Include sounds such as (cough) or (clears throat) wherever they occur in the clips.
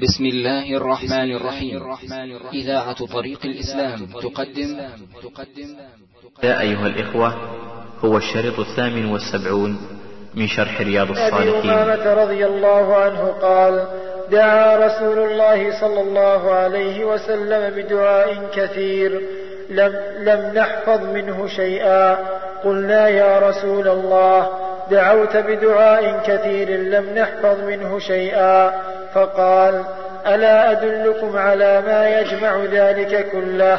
بسم الله الرحمن الرحيم. إذاعة طريق الإسلام تقدم. يا أيها الإخوة هو الشريط الثامن والسبعون من شرح رياض أبي الصالحين. أمامة رضي الله عنه قال دعا رسول الله صلى الله عليه وسلم بدعاء كثير لم, لم نحفظ منه شيئا. قلنا يا رسول الله دعوت بدعاء كثير لم نحفظ منه شيئا. فقال ألا أدلكم على ما يجمع ذلك كله؟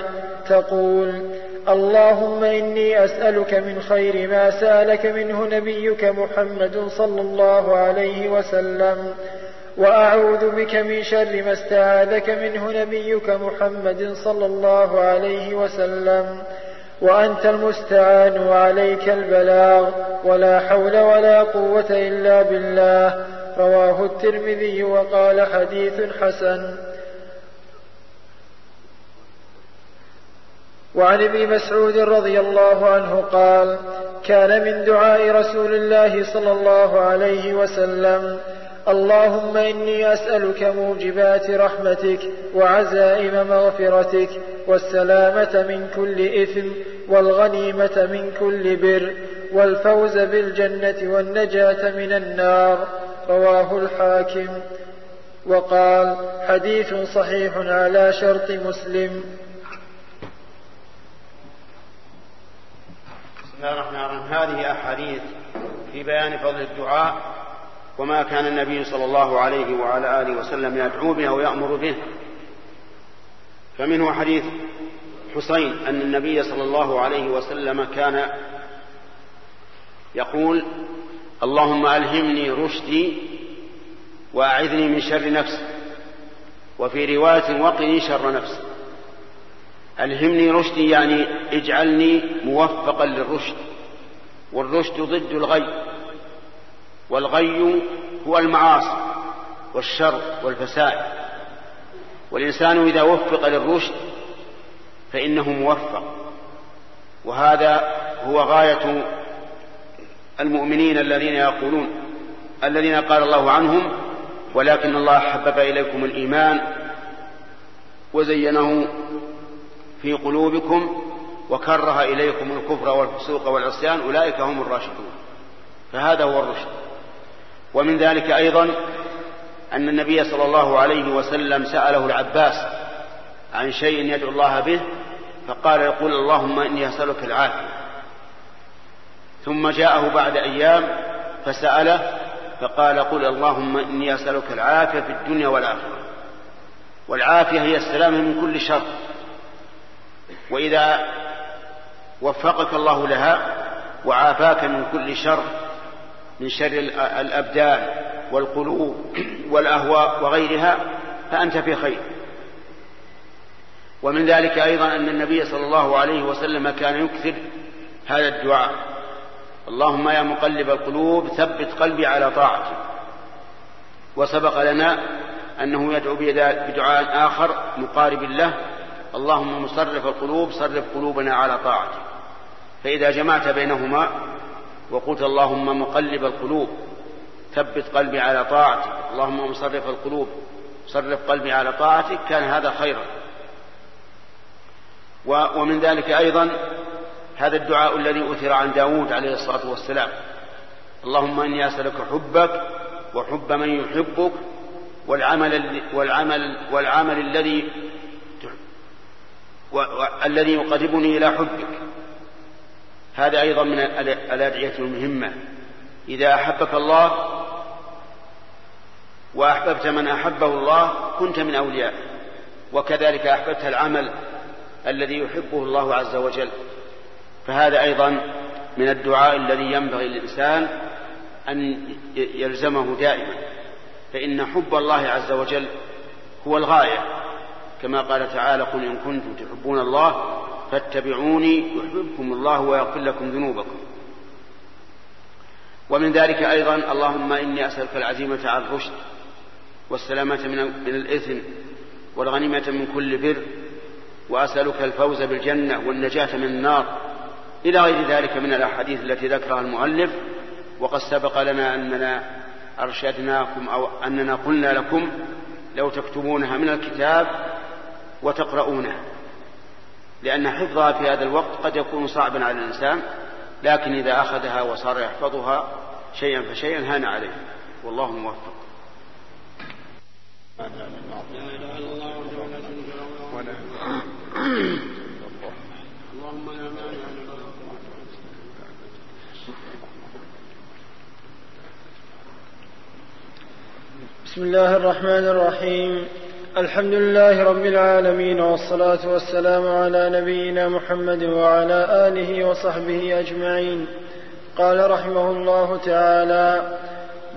تقول اللهم إني أسألك من خير ما سألك منه نبيك محمد صلى الله عليه وسلم وأعوذ بك من شر ما استعاذك منه نبيك محمد صلى الله عليه وسلم وأنت المستعان وعليك البلاغ ولا حول ولا قوة إلا بالله. رواه الترمذي وقال حديث حسن. وعن ابن مسعود رضي الله عنه قال كان من دعاء رسول الله صلى الله عليه وسلم اللهم إني أسألك موجبات رحمتك وعزائم مغفرتك والسلامة من كل إثم والغنيمة من كل بر والفوز بالجنة والنجاة من النار. رواه الحاكم. وقال حديث صحيح على شرط مسلم. بسم الله الرحمن الرحيم. هذه أحاديث في بيان فضل الدعاء وما كان النبي صلى الله عليه وعلى آله وسلم يدعو به أو يأمر به. فمنه حديث حسين أن النبي صلى الله عليه وسلم كان يقول اللهم ألهمني رشدي وأعذني من شر نفسي وفي رواية وقني شر نفسي. ألهمني رشدي يعني اجعلني موفقا للرشد والرشد ضد الغي والغي هو المعاصي والشر والفساد. والإنسان إذا وفق للرشد فإنه موفق وهذا هو غاية المؤمنين الذين يقولون الذين قال الله عنهم ولكن الله حبب إليكم الإيمان وزينه في قلوبكم وكره إليكم الكفر والفسوق والعصيان أولئك هم الراشدون. فهذا هو الرشد. ومن ذلك أيضا أن النبي صلى الله عليه وسلم سأله العباس عن شيء يدعو الله به فقال يقول اللهم إني أسألك العافية. ثم جاءه بعد أيام فسأله فقال قل اللهم إني أسألك العافية في الدنيا والآخرة. والعافية هي السلامة من كل شر. وإذا وفقك الله لها وعافاك من كل شر من شر الأبدان والقلوب والأهواء وغيرها فأنت في خير. ومن ذلك أيضا أن النبي صلى الله عليه وسلم كان يكثر هذا الدعاء. اللهم يا مقلب القلوب ثبت قلبي على طاعتك. وسبق لنا أنه يدعو بدعاء آخر مقارب له. اللهم مصرف القلوب صرف قلوبنا على طاعتك. فإذا جمعت بينهما وقلت اللهم مقلب القلوب ثبت قلبي على طاعتك. اللهم مصرف القلوب صرف قلبي على طاعتك كان هذا خيرا. ومن ذلك أيضا هذا الدعاء الذي أثر عن داود عليه الصلاة والسلام. اللهم إني أسألك حبك وحب من يحبك والعمل والعمل والعمل الذي الذي يقربني إلى حبك. هذا أيضا من الأدعية المهمة. إذا أحبك الله وأحببت من أحبه الله كنت من أوليائه وكذلك أحببت العمل الذي يحبه الله عز وجل. فهذا أيضا من الدعاء الذي ينبغي للإنسان أن يلزمه دائما. فإن حب الله عز وجل هو الغاية. كما قال تعالى قل إن كنتم تحبون الله فاتبعوني يحببكم الله ويغفر لكم ذنوبكم. ومن ذلك أيضا اللهم إني أسألك العزيمة على الرشد والسلامة من الإثم والغنيمة من كل بر وأسألك الفوز بالجنة والنجاة من النار إلى غير ذلك من الأحاديث التي ذكرها المؤلف وقد سبق لنا أننا أرشدناكم أو أننا قلنا لكم لو تكتبونها من الكتاب وتقرؤونها لأن حفظها في هذا الوقت قد يكون صعبا على الإنسان لكن إذا أخذها وصار يحفظها شيئا فشيئا هان عليه. والله موفق. بسم الله الرحمن الرحيم. الحمد لله رب العالمين والصلاة والسلام على نبينا محمد وعلى آله وصحبه أجمعين. قال رحمه الله تعالى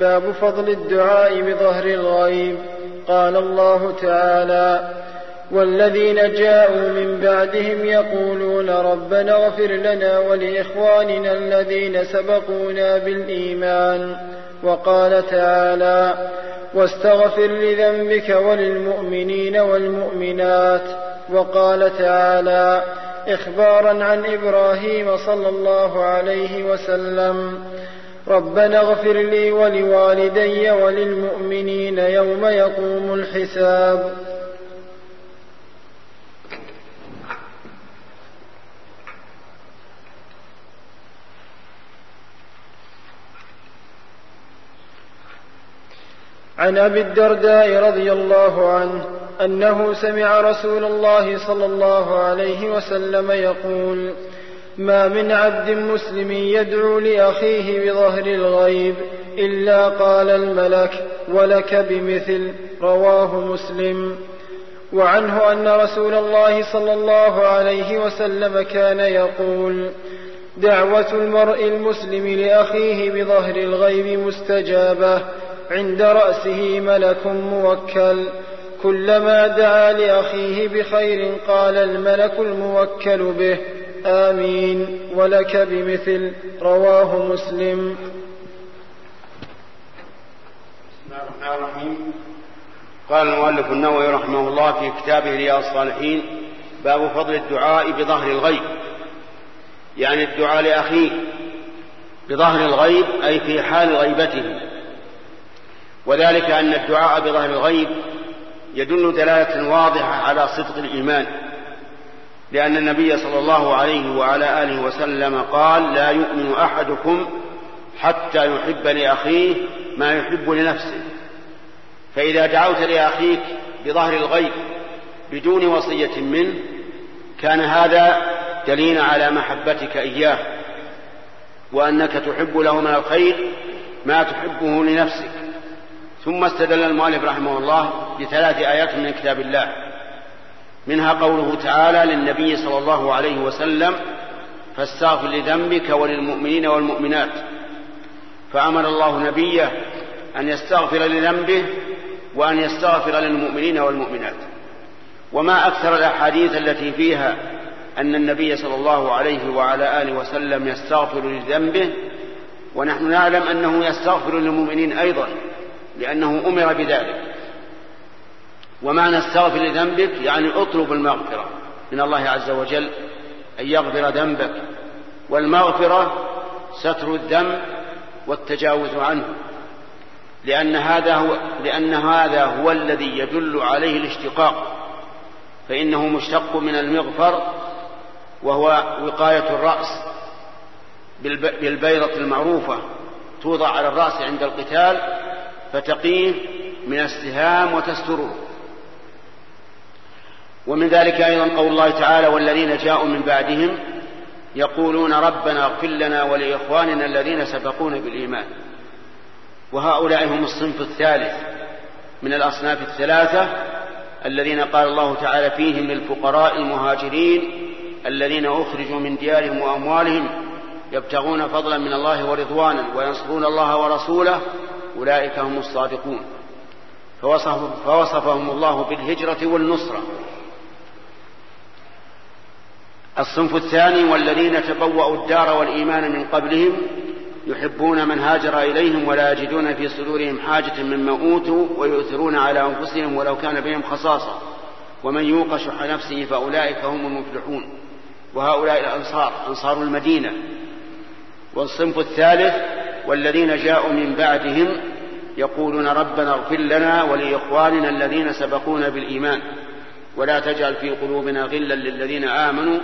باب فضل الدعاء بظهر الغيب. قال الله تعالى والذين جاءوا من بعدهم يقولون ربنا اغفر لنا ولإخواننا الذين سبقونا بالإيمان. وقال تعالى واستغفر لذنبك وللمؤمنين والمؤمنات. وقال تعالى إخبارا عن إبراهيم صلى الله عليه وسلم ربنا اغفر لي ولوالدي وللمؤمنين يوم يقوم الحساب. عن أبي الدرداء رضي الله عنه أنه سمع رسول الله صلى الله عليه وسلم يقول ما من عبد مسلم يدعو لأخيه بظهر الغيب إلا قال الملك ولك بمثل رواه مسلم. وعنه أن رسول الله صلى الله عليه وسلم كان يقول دعوة المرء المسلم لأخيه بظهر الغيب مستجابة عند رأسه ملك موكل. كلما دعا لأخيه بخير قال الملك الموكل به آمين ولك بمثل رواه مسلم. بسم الله الرحمن الرحيم. قال المؤلف النووي رحمه الله في كتابه رياض الصالحين باب فضل الدعاء بظهر الغيب. يعني الدعاء لأخيه بظهر الغيب أي في حال غيبته. وذلك أن الدعاء بظهر الغيب يدل دلالة واضحة على صدق الإيمان لأن النبي صلى الله عليه وعلى آله وسلم قال لا يؤمن أحدكم حتى يحب لأخيه ما يحب لنفسه فإذا دعوت لأخيك بظهر الغيب بدون وصية منه كان هذا دليلا على محبتك إياه وأنك تحب له من الخير ما تحبه لنفسك. ثم استدل المؤلف رحمه الله بثلاث آيات من كتاب الله. منها قوله تعالى للنبي صلى الله عليه وسلم فاستغفر لذنبك وللمؤمنين والمؤمنات. فأمر الله نبيه أن يستغفر لذنبه وأن يستغفر للمؤمنين والمؤمنات. وما أكثر الأحاديث التي فيها أن النبي صلى الله عليه وعلى آله وسلم يستغفر لذنبه ونحن نعلم أنه يستغفر للمؤمنين أيضا. لأنه أمر بذلك. ومعنى استغفر لذنبك يعني اطلب المغفرة من الله عز وجل أن يغفر ذنبك والمغفرة ستر الذنب والتجاوز عنه لأن هذا هو لأن هذا هو الذي يدل عليه الاشتقاق فإنه مشتق من المغفر وهو وقاية الرأس بالبيضة المعروفة توضع على الرأس عند القتال فتقيه من السهام وتستره ومن ذلك أيضا قول الله تعالى والذين جاءوا من بعدهم يقولون ربنا اغفر لنا ولإخواننا الذين سبقونا بالإيمان. وهؤلاء هم الصنف الثالث من الأصناف الثلاثة الذين قال الله تعالى فيهم للفقراء المهاجرين الذين أخرجوا من ديارهم وأموالهم يبتغون فضلا من الله ورضوانا وينصرون الله ورسوله أولئك هم الصادقون. فوصف فوصفهم الله بالهجرة والنصرة. الصنف الثاني والذين تبوأوا الدار والإيمان من قبلهم يحبون من هاجر إليهم ولا يجدون في صدورهم حاجة مما أوتوا ويؤثرون على أنفسهم ولو كان بهم خصاصة. ومن يوق شح نفسه فأولئك هم المفلحون. وهؤلاء الأنصار أنصار المدينة. والصنف الثالث والذين جاءوا من بعدهم يقولون ربنا اغفر لنا ولإخواننا الذين سبقونا بالإيمان. ولا تجعل في قلوبنا غلا للذين آمنوا.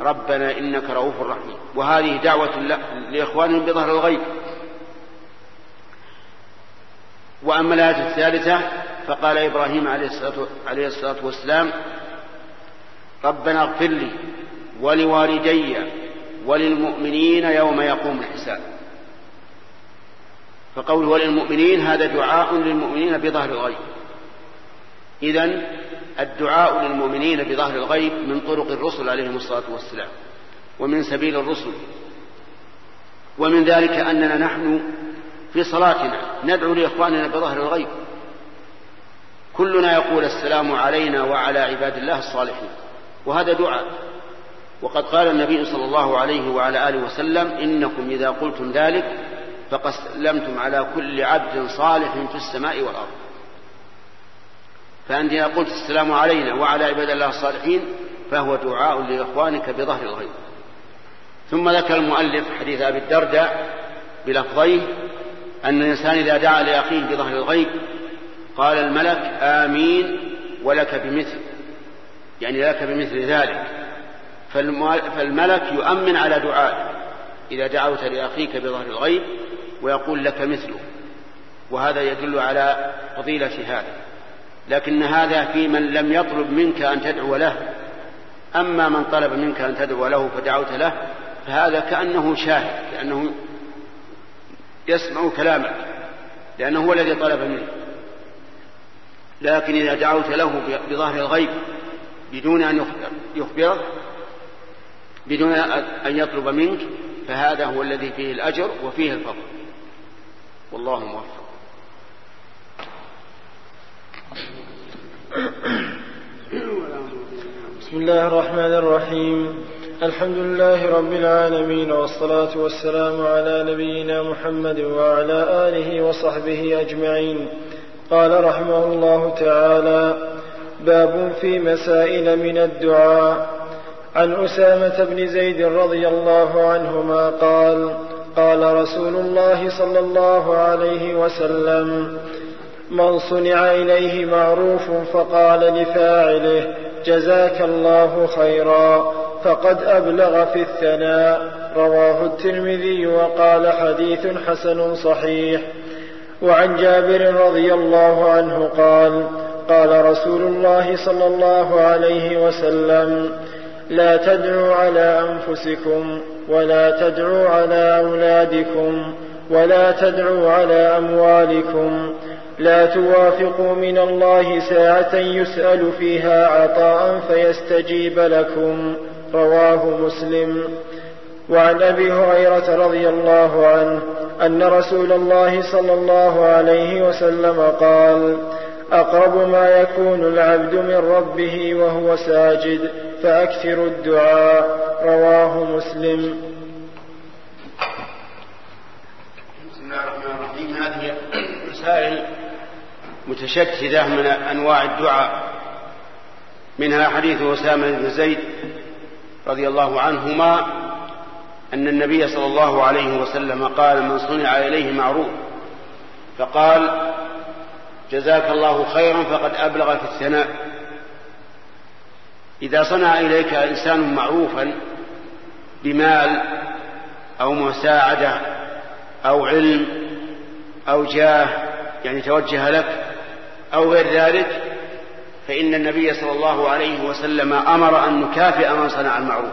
ربنا إنك رؤوف رحيم. وهذه دعوة لإخوانهم بظهر الغيب. وأما الآية الثالثة فقال إبراهيم عليه الصلاة والسلام ربنا اغفر لي ولوالدي وللمؤمنين يوم يقوم الحساب. فقول وللمؤمنين هذا دعاء للمؤمنين بظهر الغيب. إذا الدعاء للمؤمنين بظهر الغيب من طرق الرسل عليهم الصلاة والسلام ومن سبيل الرسل. ومن ذلك أننا نحن في صلاتنا ندعو لإخواننا بظهر الغيب. كلنا يقول السلام علينا وعلى عباد الله الصالحين وهذا دعاء. وقد قال النبي صلى الله عليه وعلى آله وسلم إنكم إذا قلتم ذلك فقد سلمتم على كل عبد صالح في السماء والأرض. فأنت إذا قلت السلام علينا وعلى عباد الله الصالحين فهو دعاء لإخوانك بظهر الغيب. ثم ذكر المؤلف حديث أبي الدرداء بلفظيه أن الإنسان إذا دعا لأخيه بظهر الغيب قال الملك آمين ولك بمثل يعني لك بمثل ذلك. فالملك يؤمن على دعائه إذا دعوت لأخيك بظهر الغيب ويقول لك مثله. وهذا يدل على فضيلة هذا. لكن هذا في من لم يطلب منك أن تدعو له. أما من طلب منك أن تدعو له فدعوت له فهذا كأنه شاهد كأنه يسمع كلامك لأنه هو الذي طلب منه. لكن إذا دعوت له بظاهر الغيب بدون أن يخبرك بدون أن يطلب منك فهذا هو الذي فيه الأجر وفيه الفضل. والله موفق. بسم الله الرحمن الرحيم. الحمد لله رب العالمين والصلاة والسلام على نبينا محمد وعلى آله وصحبه أجمعين. قال رحمه الله تعالى باب في مسائل من الدعاء. عن أسامة بن زيد رضي الله عنهما قال قال رسول الله صلى الله عليه وسلم من صنع إليه معروف فقال لفاعله جزاك الله خيرا فقد أبلغ في الثناء. رواه الترمذي وقال حديث حسن صحيح. وعن جابر رضي الله عنه قال قال رسول الله صلى الله عليه وسلم لا تدعوا على أنفسكم ولا تدعوا على أولادكم ولا تدعوا على أموالكم لا توافقوا من الله ساعة يسأل فيها عطاء فيستجيب لكم رواه مسلم. وعن أبي هريرة رضي الله عنه أن رسول الله صلى الله عليه وسلم قال أقرب ما يكون العبد من ربه وهو ساجد فأكثر الدعاء. رواه مسلم. بسم الله الرحمن الرحيم. هذه متشتتة من أنواع الدعاء. منها حديث أسامة بن زيد رضي الله عنهما أن النبي صلى الله عليه وسلم قال من صنع إليه معروف. فقال جزاك الله خيرا فقد أبلغ في الثناء. إذا صنع إليك إنسان معروفا بمال أو مساعدة أو علم أو جاه يعني توجه لك أو غير ذلك فإن النبي صلى الله عليه وسلم أمر أن نكافئ من صنع المعروف.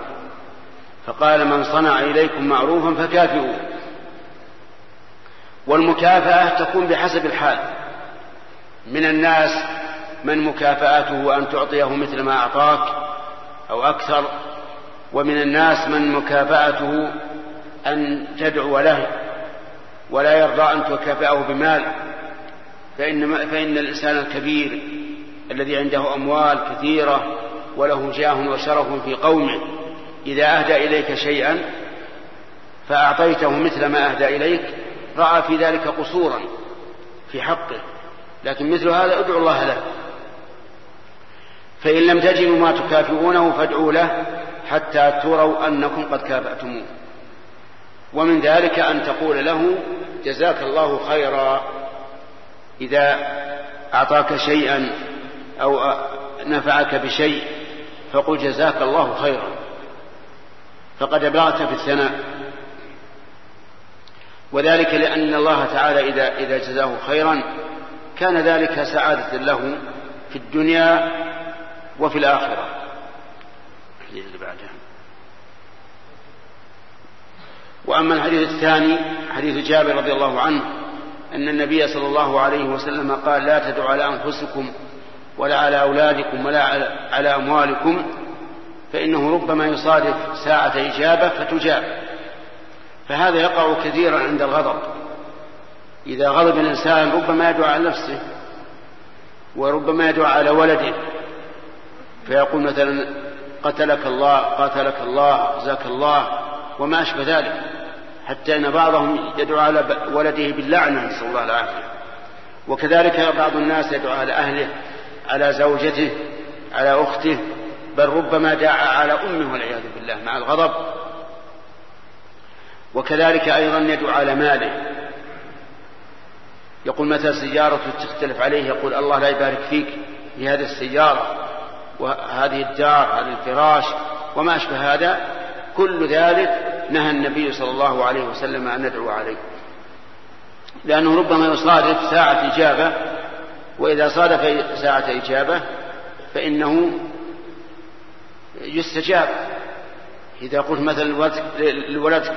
فقال من صنع إليكم معروفا فكافئوه. والمكافأة تكون بحسب الحال. من الناس من مكافأته أن تعطيه مثل ما أعطاك أو أكثر ومن الناس من مكافأته أن تدعو له ولا يرضى أن تكافئه بمال. فإن, فإن الإنسان الكبير الذي عنده أموال كثيرة وله جاه وشرف في قومه إذا أهدى إليك شيئا فأعطيته مثل ما أهدى إليك رأى في ذلك قصورا في حقه. لكن مثل هذا ادعو الله له. فإن لم تجدوا ما تكافئونه فادعوا له حتى تروا أنكم قد كافأتموه. ومن ذلك أن تقول له جزاك الله خيرا إذا أعطاك شيئا أو نفعك بشيء فقل جزاك الله خيرا. فقد أبلغت في الثناء. وذلك لأن الله تعالى إذا إذا جزاه خيرا كان ذلك سعادة له في الدنيا وفي الآخرة. اللي بعدها وأما الحديث الثاني حديث جابر رضي الله عنه أن النبي صلى الله عليه وسلم قال لا تدعوا على أنفسكم ولا على أولادكم ولا على أموالكم فإنه ربما يصادف ساعة إجابة فتجاب. فهذا يقع كثيرا عند الغضب. إذا غضب الإنسان ربما يدعو على نفسه وربما يدعو على ولده فيقول مثلا قتلك الله قاتلك الله جزاك الله وما أشبه ذلك حتى أن بعضهم يدعو على ولده باللعنة نسأل الله العافية. وكذلك بعض الناس يدعو على أهله على زوجته على أخته بل ربما دعا على أمه والعياذ بالله مع الغضب. وكذلك أيضا يدعو على ماله. يقول متى سيارة تختلف عليه؟ يقول الله لا يبارك فيك لهذه السيارة وهذه الدار هذا الفراش وما أشبه هذا. كل ذلك نهى النبي صلى الله عليه وسلم أن ندعو عليه. لأنه ربما يصادف ساعة إجابة وإذا صادف ساعة إجابة فإنه يستجاب. إذا قلت مثلا لولدك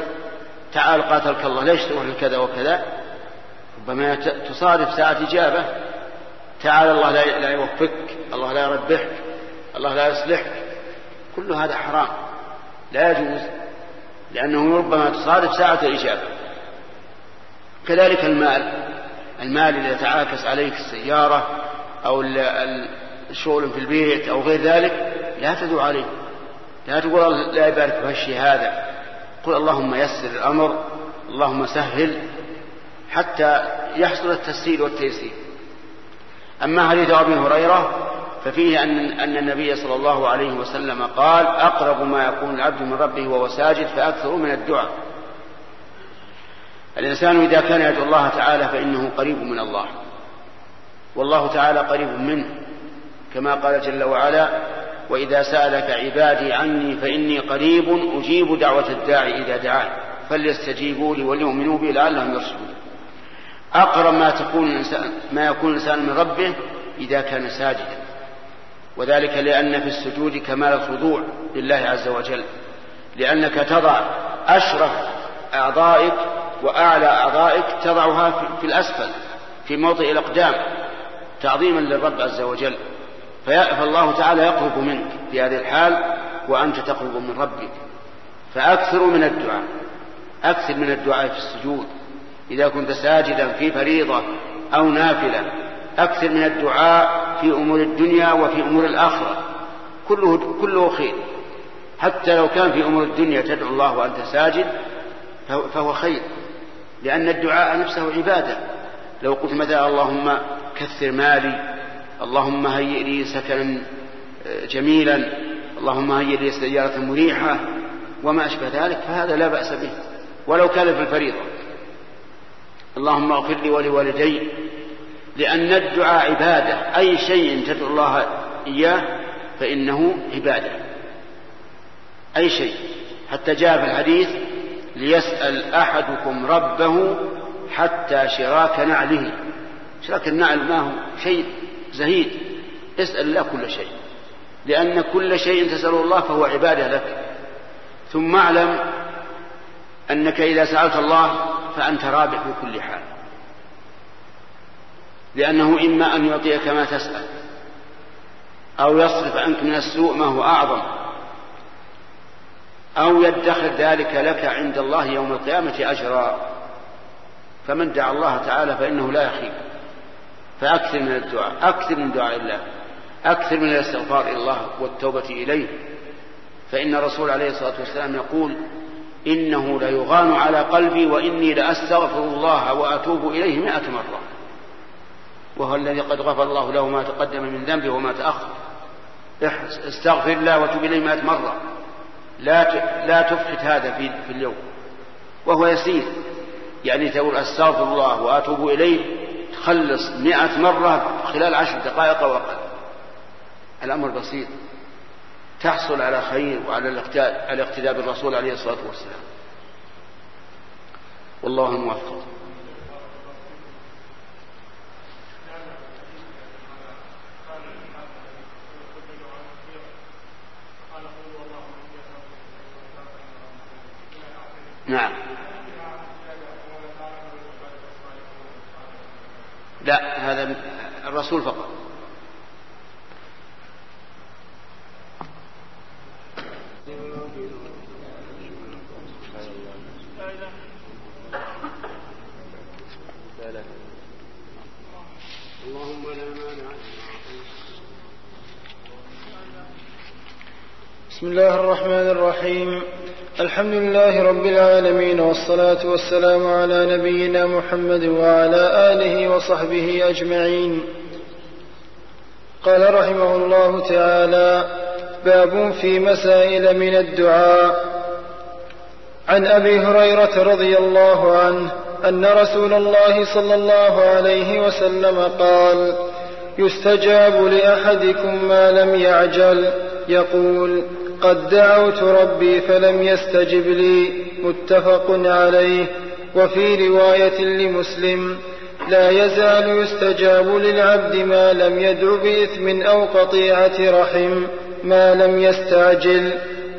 تعال قاتلك الله ليش تروح لكذا وكذا؟ ربما تصادف ساعة إجابة تعال الله لا يوفقك الله لا يربحك الله لا يصلحك. كل هذا حرام لا يجوز لأنه ربما تصادف ساعة الإجابة كذلك المال المال إذا تعاكس عليك السيارة أو الشغل في البيت أو غير ذلك لا تدعو عليه. لا تقول لا يبارك في هذا. قل اللهم يسر الأمر اللهم سهل حتى يحصل التسهيل والتيسير. أما حديث أبي هريرة ففيه أن أن النبي صلى الله عليه وسلم قال أقرب ما يكون العبد من ربه وهو ساجد فأكثر من الدعاء. الإنسان إذا كان يدعو الله تعالى فإنه قريب من الله. والله تعالى قريب منه كما قال جل وعلا وإذا سألك عبادي عني فإني قريب أجيب دعوة الداعي إذا دعان فليستجيبوا لي وليؤمنوا بي لعلهم يرشدون. أقرب ما تكون الإنسان ما يكون الإنسان من ربه إذا كان ساجدا. وذلك لأن في السجود كمال الخضوع لله عز وجل. لأنك تضع أشرف أعضائك وأعلى أعضائك تضعها في الأسفل في موضع الأقدام تعظيما للرب عز وجل. فالله تعالى يقرب منك في هذه الحال وأنت تقرب من ربك. فأكثر من الدعاء أكثر من الدعاء في السجود. إذا كنت ساجدا في فريضة أو نافلة أكثر من الدعاء في أمور الدنيا وفي أمور الآخرة. كله كله خير. حتى لو كان في أمور الدنيا تدعو الله وأنت ساجد فهو خير. لأن الدعاء نفسه عبادة. لو قلت مثلا اللهم كثر مالي اللهم هيئ لي سكنا آه، جميلا اللهم هيئ لي سيارة مريحة وما أشبه ذلك فهذا لا بأس به. ولو كان في الفريضة. اللهم اغفر لي ولوالدي لأن الدعاء عبادة. أي شيء تدعو الله إياه فإنه عبادة. أي شيء. حتى جاء في الحديث ليسأل أحدكم ربه حتى شراك نعله. شراك النعل ما هو شيء زهيد. اسأل الله كل شيء. لأن كل شيء تسأله الله فهو عبادة لك. ثم اعلم أنك إذا سألت الله فأنت رابح في كل حال. لأنه إما أن يعطيك ما تسأل أو يصرف عنك من السوء ما هو أعظم أو يدخر ذلك لك عند الله يوم القيامة أجرا. فمن دعا الله تعالى فإنه لا يخيب فأكثر من الدعاء أكثر من دعاء الله أكثر من الاستغفار إلى الله والتوبة إليه. فإن الرسول عليه الصلاة والسلام يقول إنه ليغان على قلبي وإني لأستغفر الله وأتوب إليه مئة مرة. وهو الذي قد غفر الله له ما تقدم من ذنبه وما تأخر. استغفر الله وتوب إليه مئة مرة. لا لا تفقد هذا في في اليوم. وهو يسير. يعني تقول أستغفر الله وأتوب إليه تخلص مئة مرة خلال عشر دقائق أو أقل. الأمر بسيط. تحصل على خير وعلى الاقتداء بالرسول عليه الصلاة والسلام. والله الموفق نعم. لا هذا الرسول فقط اللهم لا مانع بسم الله الرحمن الرحيم. الحمد لله رب العالمين والصلاة والسلام على نبينا محمد وعلى آله وصحبه أجمعين. قال رحمه الله تعالى باب في مسائل من الدعاء. عن أبي هريرة رضي الله عنه أن رسول الله صلى الله عليه وسلم قال يستجاب لأحدكم ما لم يعجل. يقول قد دعوت ربي فلم يستجب لي متفق عليه. وفي رواية لمسلم لا يزال يستجاب للعبد ما لم يدع بإثم أو قطيعة رحم ما لم يستعجل.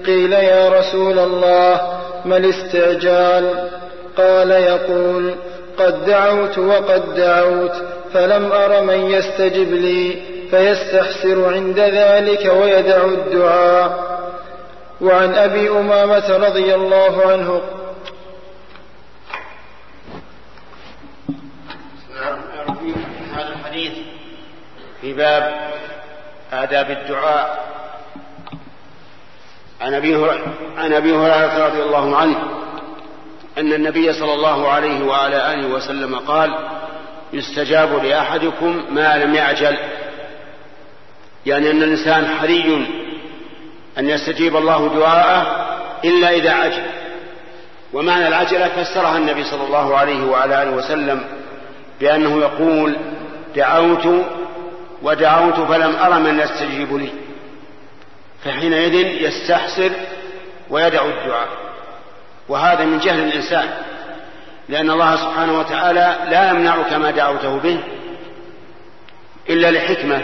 قيل يا رسول الله ما الاستعجال؟ قال يقول قد دعوت وقد دعوت فلم أر من يستجب لي فيستحسر عند ذلك ويدع الدعاء. وعن أبي أمامة رضي الله عنه. هذا الحديث في باب آداب الدعاء. عن أبي عن أبي هريرة رضي الله عنه أن النبي صلى الله عليه وعلى آله وسلم قال يستجاب لأحدكم ما لم يعجل. يعني أن الإنسان حري أن يستجيب الله دعاءه إلا إذا عجل. ومعنى العجلة فسرها النبي صلى الله عليه وعلى آله وسلم بأنه يقول دعوت ودعوت فلم أر من يستجيب لي. فحينئذ يستحسر ويدعو الدعاء. وهذا من جهل الإنسان لأن الله سبحانه وتعالى لا يمنعك ما دعوته به إلا لحكمة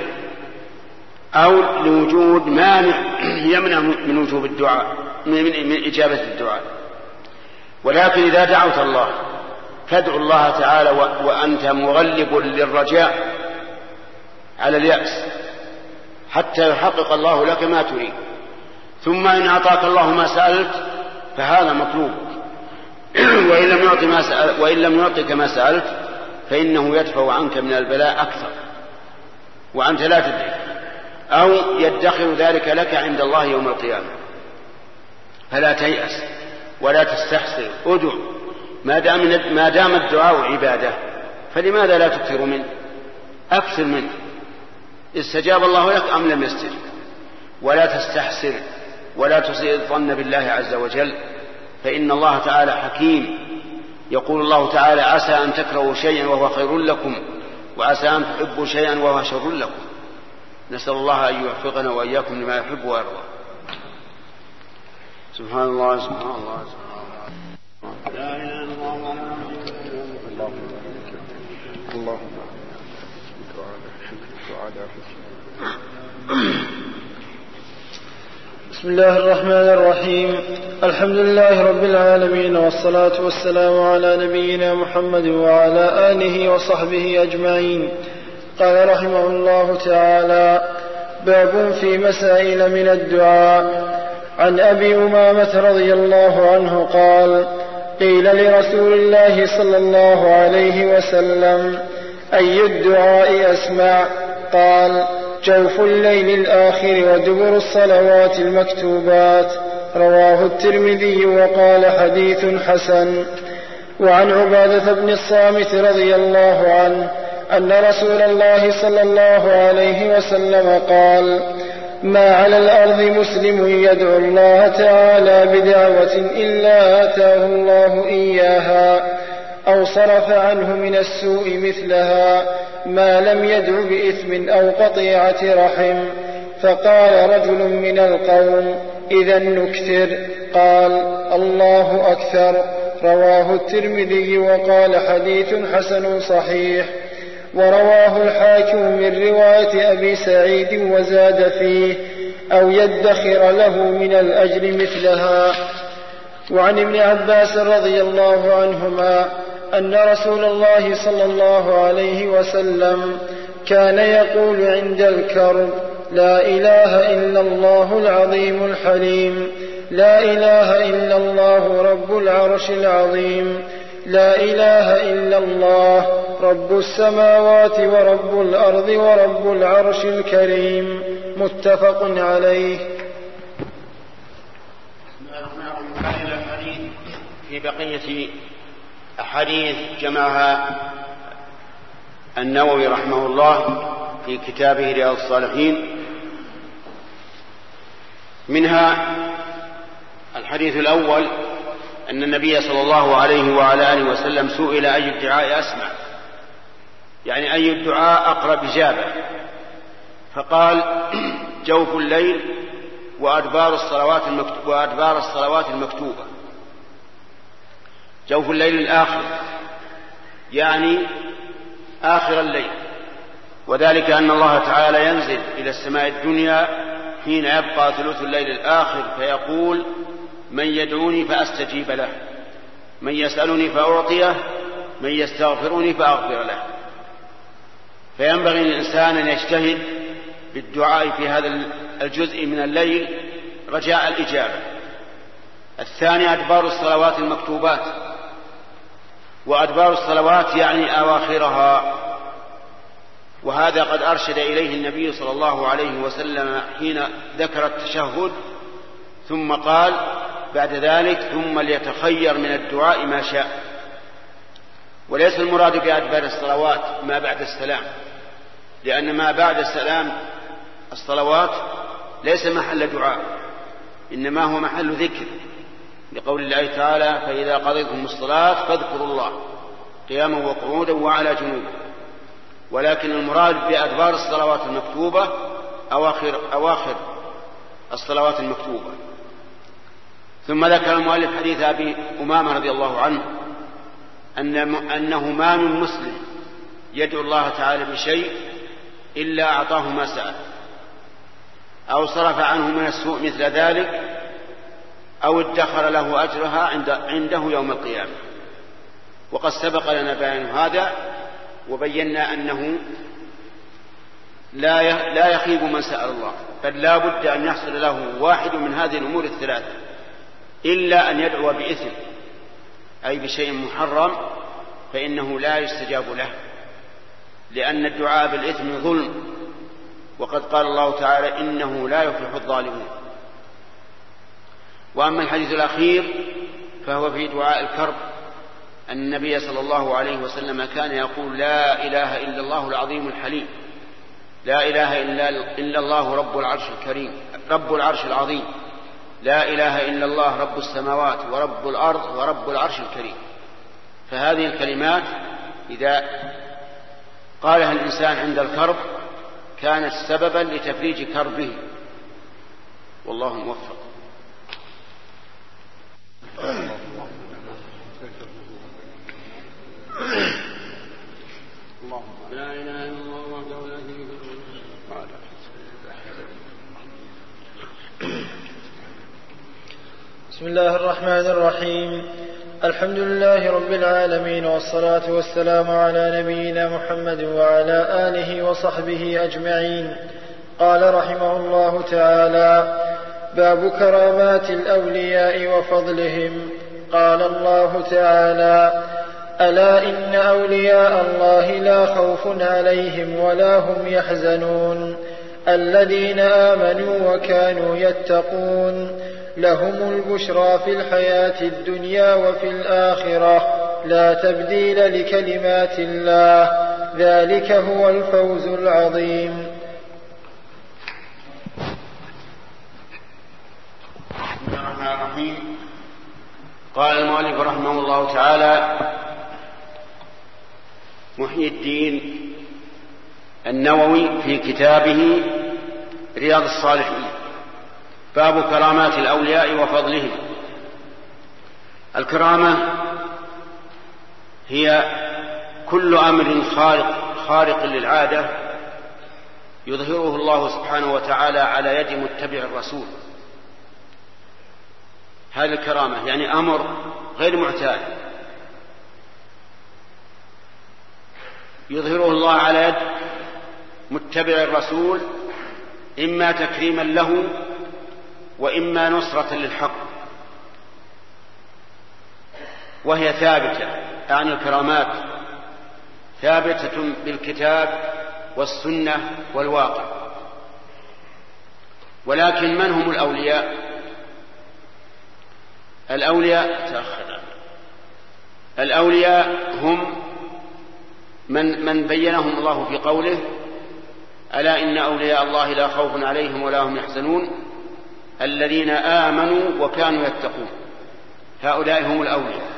أو لوجود مانع (clears throat) يمنع من وجوب الدعاء من إجابة الدعاء. ولكن إذا دعوت الله فادعو الله تعالى وأنت مغلب للرجاء على اليأس حتى يحقق الله لك ما تريد. ثم إن أعطاك الله ما سألت فهذا مطلوب. (clears throat) وإن لم يعط ما سأل وإن لم يعطك ما سألت فإنه يدفع عنك من البلاء أكثر. وأنت لا تدري. أو يدخر ذلك لك عند الله يوم القيامة. فلا تيأس ولا تستحسر ادع. ما دام ما دام الدعاء عبادة فلماذا لا تكثر منه؟ أكثر منه. استجاب الله لك أم لم يستجب؟ ولا تستحسر ولا تسيء الظن بالله عز وجل. فإن الله تعالى حكيم. يقول الله تعالى عسى أن تكرهوا شيئا وهو خير لكم وعسى أن تحبوا شيئا وهو شر لكم. نسأل الله أن يوفقنا وإياكم لما يحب ويرضى. سبحان الله سبحان الله سبحان الله. لا إله إلا الله اللهم بسم الله الرحمن الرحيم. الحمد لله رب العالمين والصلاة والسلام على نبينا محمد وعلى آله وصحبه أجمعين. قال رحمه الله تعالى باب في مسائل من الدعاء. عن أبي أمامة رضي الله عنه قال قيل لرسول الله صلى الله عليه وسلم أي الدعاء أسمع؟ قال جوف الليل الآخر ودبر الصلوات المكتوبات. رواه الترمذي وقال حديث حسن. وعن عبادة بن الصامت رضي الله عنه أن رسول الله صلى الله عليه وسلم قال ما على الأرض مسلم يدعو الله تعالى بدعوة إلا آتاه الله إياها أو صرف عنه من السوء مثلها ما لم يدع بإثم أو قطيعة رحم. فقال رجل من القوم إذا نكثر. قال الله أكثر. رواه الترمذي وقال حديث حسن صحيح. ورواه الحاكم من رواية أبي سعيد وزاد فيه أو يدخر له من الأجر مثلها. وعن ابن عباس رضي الله عنهما أن رسول الله صلى الله عليه وسلم كان يقول عند الكرب لا إله إلا الله العظيم الحليم لا إله إلا الله رب العرش العظيم لا إله إلا الله رب السماوات ورب الأرض ورب العرش الكريم متفق عليه. في بقية أحاديث جمعها النووي رحمه الله في كتابه رياض الصالحين. منها الحديث الأول أن النبي صلى الله عليه وعلى آله وسلم سئل أي الدعاء أسمع. يعني أي الدعاء أقرب إجابة. فقال (clears throat) جوف الليل وأدبار الصلوات المكتوبة وأدبار الصلوات المكتوبة. جوف الليل الآخر يعني آخر الليل. وذلك أن الله تعالى ينزل إلى السماء الدنيا حين يبقى ثلث الليل الآخر فيقول من يدعوني فأستجيب له. من يسألني فأعطيه. من يستغفرني فأغفر له. فينبغي للإنسان أن يجتهد بالدعاء في هذا الجزء من الليل رجاء الإجابة. الثاني أدبار الصلوات المكتوبات. وأدبار الصلوات يعني أواخرها. وهذا قد أرشد إليه النبي صلى الله عليه وسلم حين ذكر التشهد ثم قال بعد ذلك ثم ليتخير من الدعاء ما شاء. وليس المراد بأدبار الصلوات ما بعد السلام لأن ما بعد السلام الصلوات ليس محل دعاء إنما هو محل ذكر لقول الله تعالى فإذا قضيتم الصلاة فاذكروا الله قياما وقعودا وعلى جنوبا ولكن المراد بأدبار الصلوات المكتوبة أواخر أواخر الصلوات المكتوبة. ثم ذكر المؤلف حديث أبي أمامة رضي الله عنه أن أنه ما من مسلم يدعو الله تعالى بشيء إلا أعطاه ما سأل أو صرف عنه من السوء مثل ذلك أو ادخر له أجرها عند عنده يوم القيامة. وقد سبق لنا بيان هذا وبينا أنه لا لا يخيب من سأل الله بل لا بد أن يحصل له واحد من هذه الأمور الثلاثة. إلا أن يدعو بإثم أي بشيء محرم فإنه لا يستجاب له لأن الدعاء بالإثم ظلم. وقد قال الله تعالى إنه لا يفلح الظالمون. وأما الحديث الأخير فهو في دعاء الكرب أن النبي صلى الله عليه وسلم كان يقول لا إله إلا الله العظيم الحليم لا إله إلا, الله رب العرش الكريم رب العرش العظيم. لا إله إلا الله رب السماوات ورب الأرض ورب العرش الكريم. فهذه الكلمات إذا قالها الإنسان عند الكرب كانت سببا لتفريج كربه. والله موفق. لا إله إلا الله وحده لا شريك له بسم الله الرحمن الرحيم. الحمد لله رب العالمين والصلاة والسلام على نبينا محمد وعلى آله وصحبه أجمعين. قال رحمه الله تعالى باب كرامات الأولياء وفضلهم. قال الله تعالى ألا إن أولياء الله لا خوف عليهم ولا هم يحزنون. الذين آمنوا وكانوا يتقون. لهم البشرى في الحياة الدنيا وفي الآخرة. لا تبديل لكلمات الله. ذلك هو الفوز العظيم. بسم الله الرحمن الرحيم. قال المؤلف رحمه الله تعالى محيي الدين النووي في كتابه رياض الصالحين. باب كرامات الأولياء وفضلهم. الكرامة هي كل أمر خارق خارق للعادة يظهره الله سبحانه وتعالى على يد متبع الرسول. هذه الكرامة يعني أمر غير معتاد. يظهره الله على يد متبع الرسول إما تكريما له وإما نصرة للحق. وهي ثابتة يعني الكرامات ثابتة بالكتاب والسنة والواقع. ولكن من هم الأولياء؟ الأولياء تأخر الأولياء هم من من بينهم الله في قوله ألا إن أولياء الله لا خوف عليهم ولا هم يحزنون؟ الذين آمنوا وكانوا يتقون. هؤلاء هم الأولياء.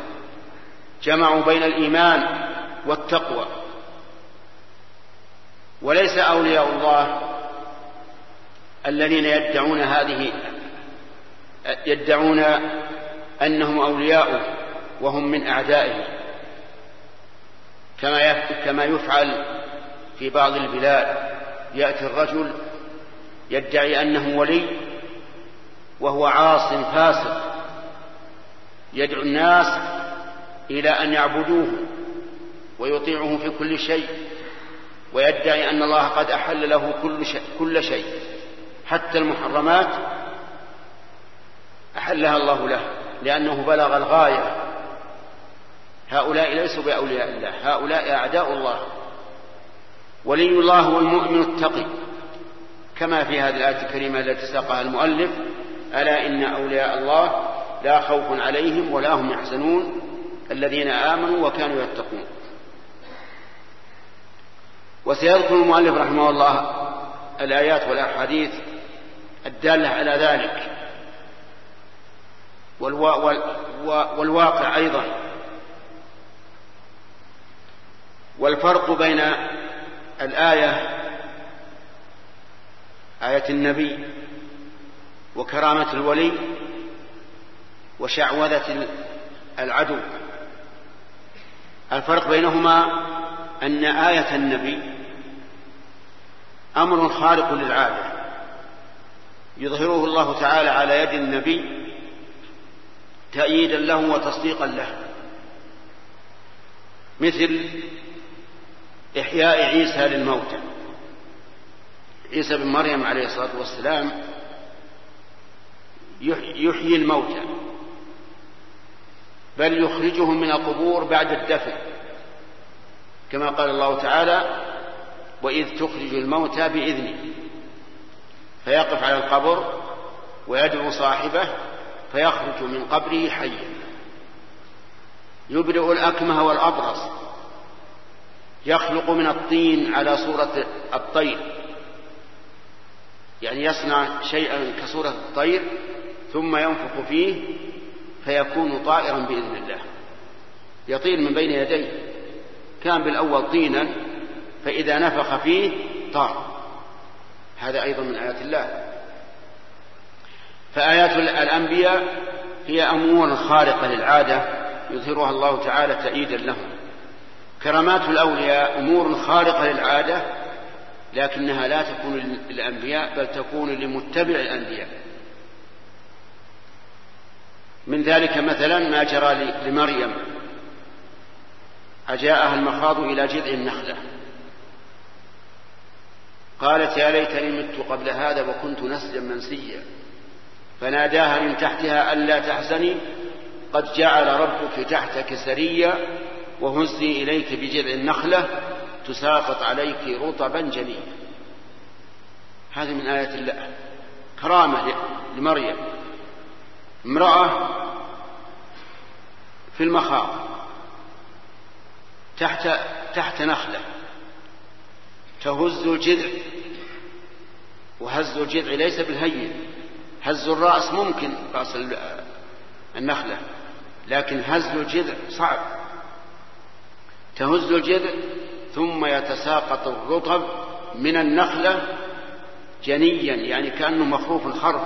جمعوا بين الإيمان والتقوى. وليس أولياء الله الذين يدعون هذه يدعون أنهم أولياء وهم من أعدائه كما كما يفعل في بعض البلاد. يأتي الرجل يدعي أنه ولي وهو عاص فاسق. يدعو الناس إلى أن يعبدوه ويطيعه في كل شيء ويدعي أن الله قد أحل له كل شيء, كل شيء. حتى المحرمات أحلها الله له لأنه بلغ الغاية. هؤلاء ليسوا بأولياء الله هؤلاء أعداء الله. ولي الله هو المؤمن التقي. كما في هذه الآية الكريمة التي ساقها المؤلف ألا إن أولياء الله لا خوف عليهم ولا هم يحزنون الذين آمنوا وكانوا يتقون. وسيذكر المؤلف رحمه الله الآيات والأحاديث الدالة على ذلك. والواقع أيضا. والفرق بين الآية آية النبي وكرامة الولي وشعوذة العدو. الفرق بينهما أن آية النبي أمر خارق للعادة. يظهره الله تعالى على يد النبي تأييدا له وتصديقا له. مثل إحياء عيسى للموتى. عيسى بن مريم عليه الصلاة والسلام يحيي الموتى بل يخرجهم من القبور بعد الدفن. كما قال الله تعالى وإذ تخرج الموتى بإذنه. فيقف على القبر ويدعو صاحبه فيخرج من قبره حيا. يبرئ الأكمه والأبرص. يخلق من الطين على صورة الطير. يعني يصنع شيئا كصورة الطير ثم ينفخ فيه فيكون طائرا بإذن الله. يطير من بين يديه. كان بالأول طينا فإذا نفخ فيه طار. هذا أيضا من آيات الله. فآيات الأنبياء هي أمور خارقة للعادة يظهرها الله تعالى تأييدا لهم. كرامات الأولياء أمور خارقة للعادة لكنها لا تكون للأنبياء بل تكون لمتبع الأنبياء. من ذلك مثلا ما جرى لمريم. أجاءها المخاض إلى جذع النخلة. قالت يا ليتني مت قبل هذا وكنت نسجا منسيا. فناداها من تحتها ألا تحزني قد جعل ربك تحتك سريا وهزي إليك بجذع النخلة تساقط عليك رطبا جنيا هذه من آيات الله. كرامة لمريم. امرأة في المخاض تحت تحت نخلة تهز الجذع وهز الجذع ليس بالهين هز الرأس ممكن رأس النخلة لكن هز الجذع صعب. تهز الجذع ثم يتساقط الرطب من النخلة جنيا يعني كأنه مخروف الخرف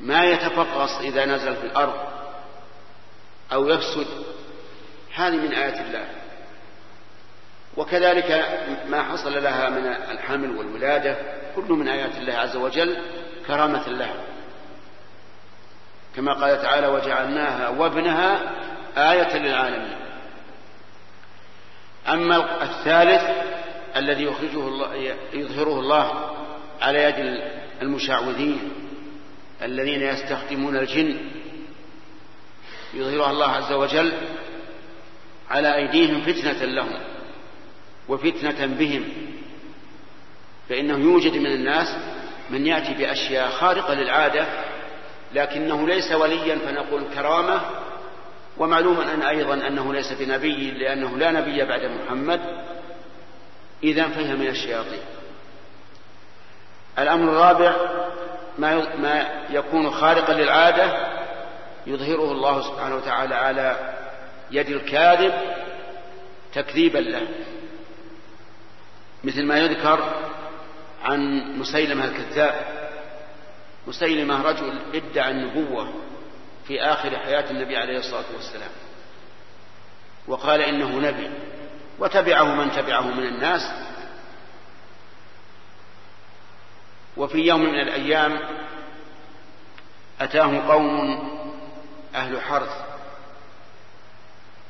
ما يتفقص إذا نزل في الأرض أو يفسد. هذه من آيات الله. وكذلك ما حصل لها من الحمل والولادة كله من آيات الله عز وجل كرامة لها. كما قال تعالى وجعلناها وابنها آية للعالمين. أما الثالث الذي يخرجه الله يظهره الله على يد المشعوذين الذين يستخدمون الجن يظهرها الله عز وجل على أيديهم فتنة لهم وفتنة بهم فإنه يوجد من الناس من يأتي بأشياء خارقة للعادة لكنه ليس وليا فنقول كرامة ومعلوم أن أيضا أنه ليس بنبي لأنه لا نبي بعد محمد. إذا فهي من الشياطين. الأمر الرابع ما ما يكون خارقا للعادة يظهره الله سبحانه وتعالى على يد الكاذب تكذيبا له. مثل ما يذكر عن مسيلمة الكذاب. مسيلمة رجل ادعى النبوة في آخر حياة النبي عليه الصلاة والسلام. وقال إنه نبي. وتبعه من تبعه من الناس. وفي يوم من الأيام أتاه قوم أهل حرث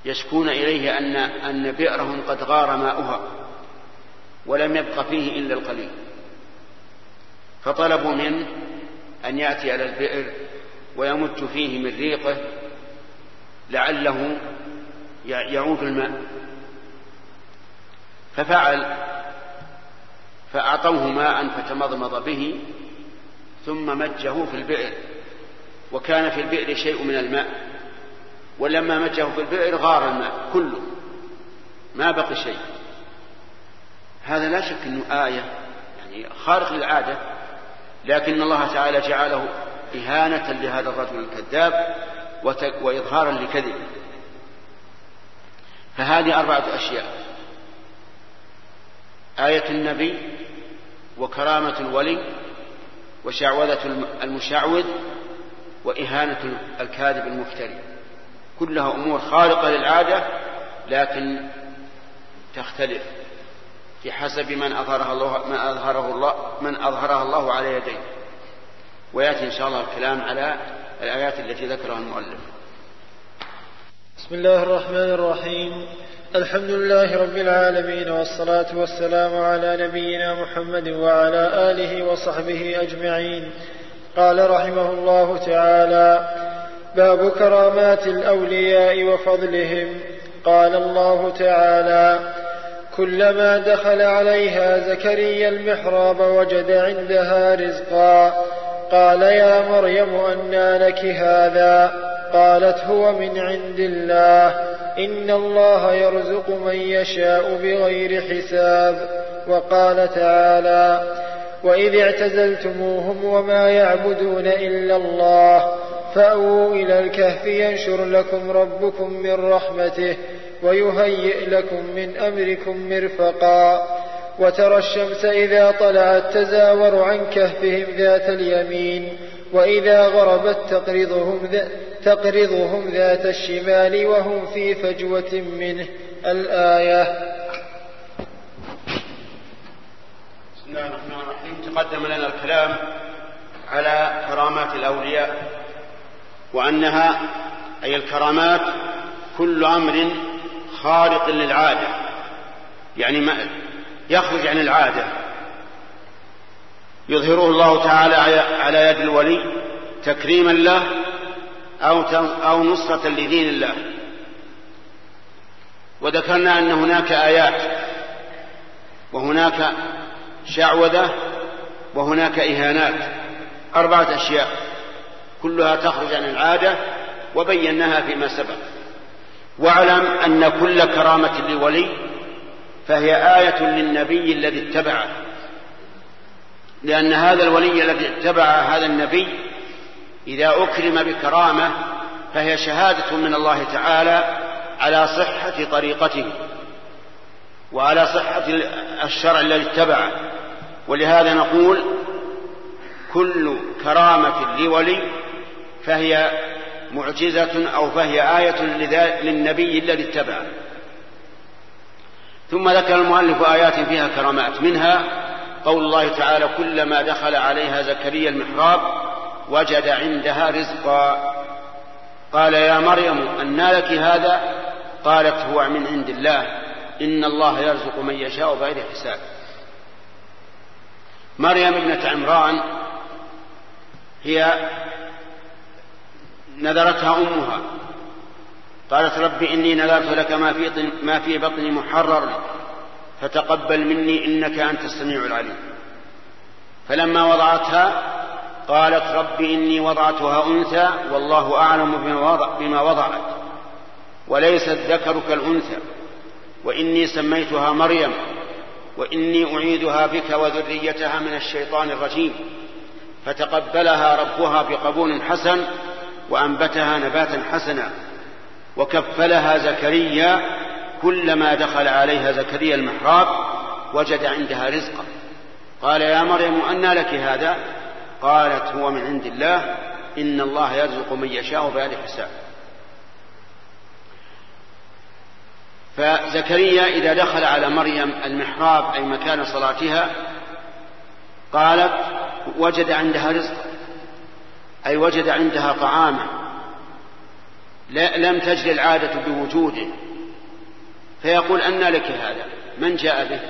يشكون إليه أن أن بئرهم قد غار ماؤها ولم يبق فيه إلا القليل. فطلبوا منه أن يأتي على البئر ويمج فيه من ريقه لعله يعود الماء. ففعل فأعطوه ماء فتمضمض به ثم مجه في البئر. وكان في البئر شيء من الماء. ولما مجه في البئر غار الماء كله. ما بقي شيء. هذا لا شك إنه آية يعني خارق للعادة. لكن الله تعالى جعله إهانة لهذا الرجل الكذاب وإظهارا لكذبه. فهذه أربعة أشياء. آية النبي وكرامة الولي وشعوذة المشعوذ وإهانة الكاذب المفتري. كلها أمور خارقة للعادة لكن تختلف بحسب من أظهرها الله من أظهره الله من أظهرها الله على يديه. ويأتي إن شاء الله الكلام على الآيات التي ذكرها المؤلف. بسم الله الرحمن الرحيم. الحمد لله رب العالمين والصلاة والسلام على نبينا محمد وعلى آله وصحبه أجمعين. قال رحمه الله تعالى باب كرامات الأولياء وفضلهم. قال الله تعالى كلما دخل عليها زكريا المحراب وجد عندها رزقا قال يا مريم أنى لك هذا. قالت هو من عند الله. إن الله يرزق من يشاء بغير حساب. وقال تعالى وإذ اعتزلتموهم وما يعبدون إلا الله فأووا إلى الكهف ينشر لكم ربكم من رحمته ويهيئ لكم من أمركم مرفقا. وترى الشمس إذا طلعت تزاور عن كهفهم ذات اليمين وإذا غربت تقرضهم, تقرضهم ذات الشمال وهم في فجوة منه. الآية. بسم الله الرحمن الرحيم. تقدم لنا الكلام على كرامات الأولياء وأنها أي الكرامات كل أمر خارق للعادة. يعني يخرج عن العادة. يظهره الله تعالى على يد الولي تكريما له أو أو نصرة لدين الله. وذكرنا أن هناك آيات وهناك شعوذة وهناك إهانات أربعة أشياء كلها تخرج عن العادة وبيناها فيما سبق. واعلم أن كل كرامة لولي فهي آية للنبي الذي اتبعه. لأن هذا الولي الذي اتبع هذا النبي إذا أكرم بكرامة فهي شهادة من الله تعالى على صحة طريقته وعلى صحة الشرع الذي اتبعه. ولهذا نقول كل كرامة لولي فهي معجزة أو فهي آية للنبي الذي اتبعه. ثم ذكر المؤلف آيات فيها كرامات. منها قول الله تعالى كلما دخل عليها زكريا المحراب وجد عندها رزقا. قال يا مريم أنى لك هذا؟ قالت هو من عند الله. إن الله يرزق من يشاء بغير حساب. مريم ابنة عمران هي نذرتها أمها. قالت رب إني نذرت لك ما في, ما في بطني محررا فتقبل مني إنك أنت السميع العليم. فلما وضعتها قالت رب إني وضعتها أنثى والله أعلم بما وضعت. وليس الذكر كالأنثى وإني سميتها مريم وإني أعيدها بك وذريتها من الشيطان الرجيم. فتقبلها ربها بقبول حسن وأنبتها نباتا حسنا. وكفلها زكريا كلما دخل عليها زكريا المحراب وجد عندها رزقا. قال يا مريم أنى لك هذا؟ قالت هو من عند الله إن الله يرزق من يشاء بغير حساب. فزكريا إذا دخل على مريم المحراب أي مكان صلاتها قالت وجد عندها رزقا أي وجد عندها طعاما. لم تجري العادة بوجوده. فيقول أن لك هذا. من جاء به؟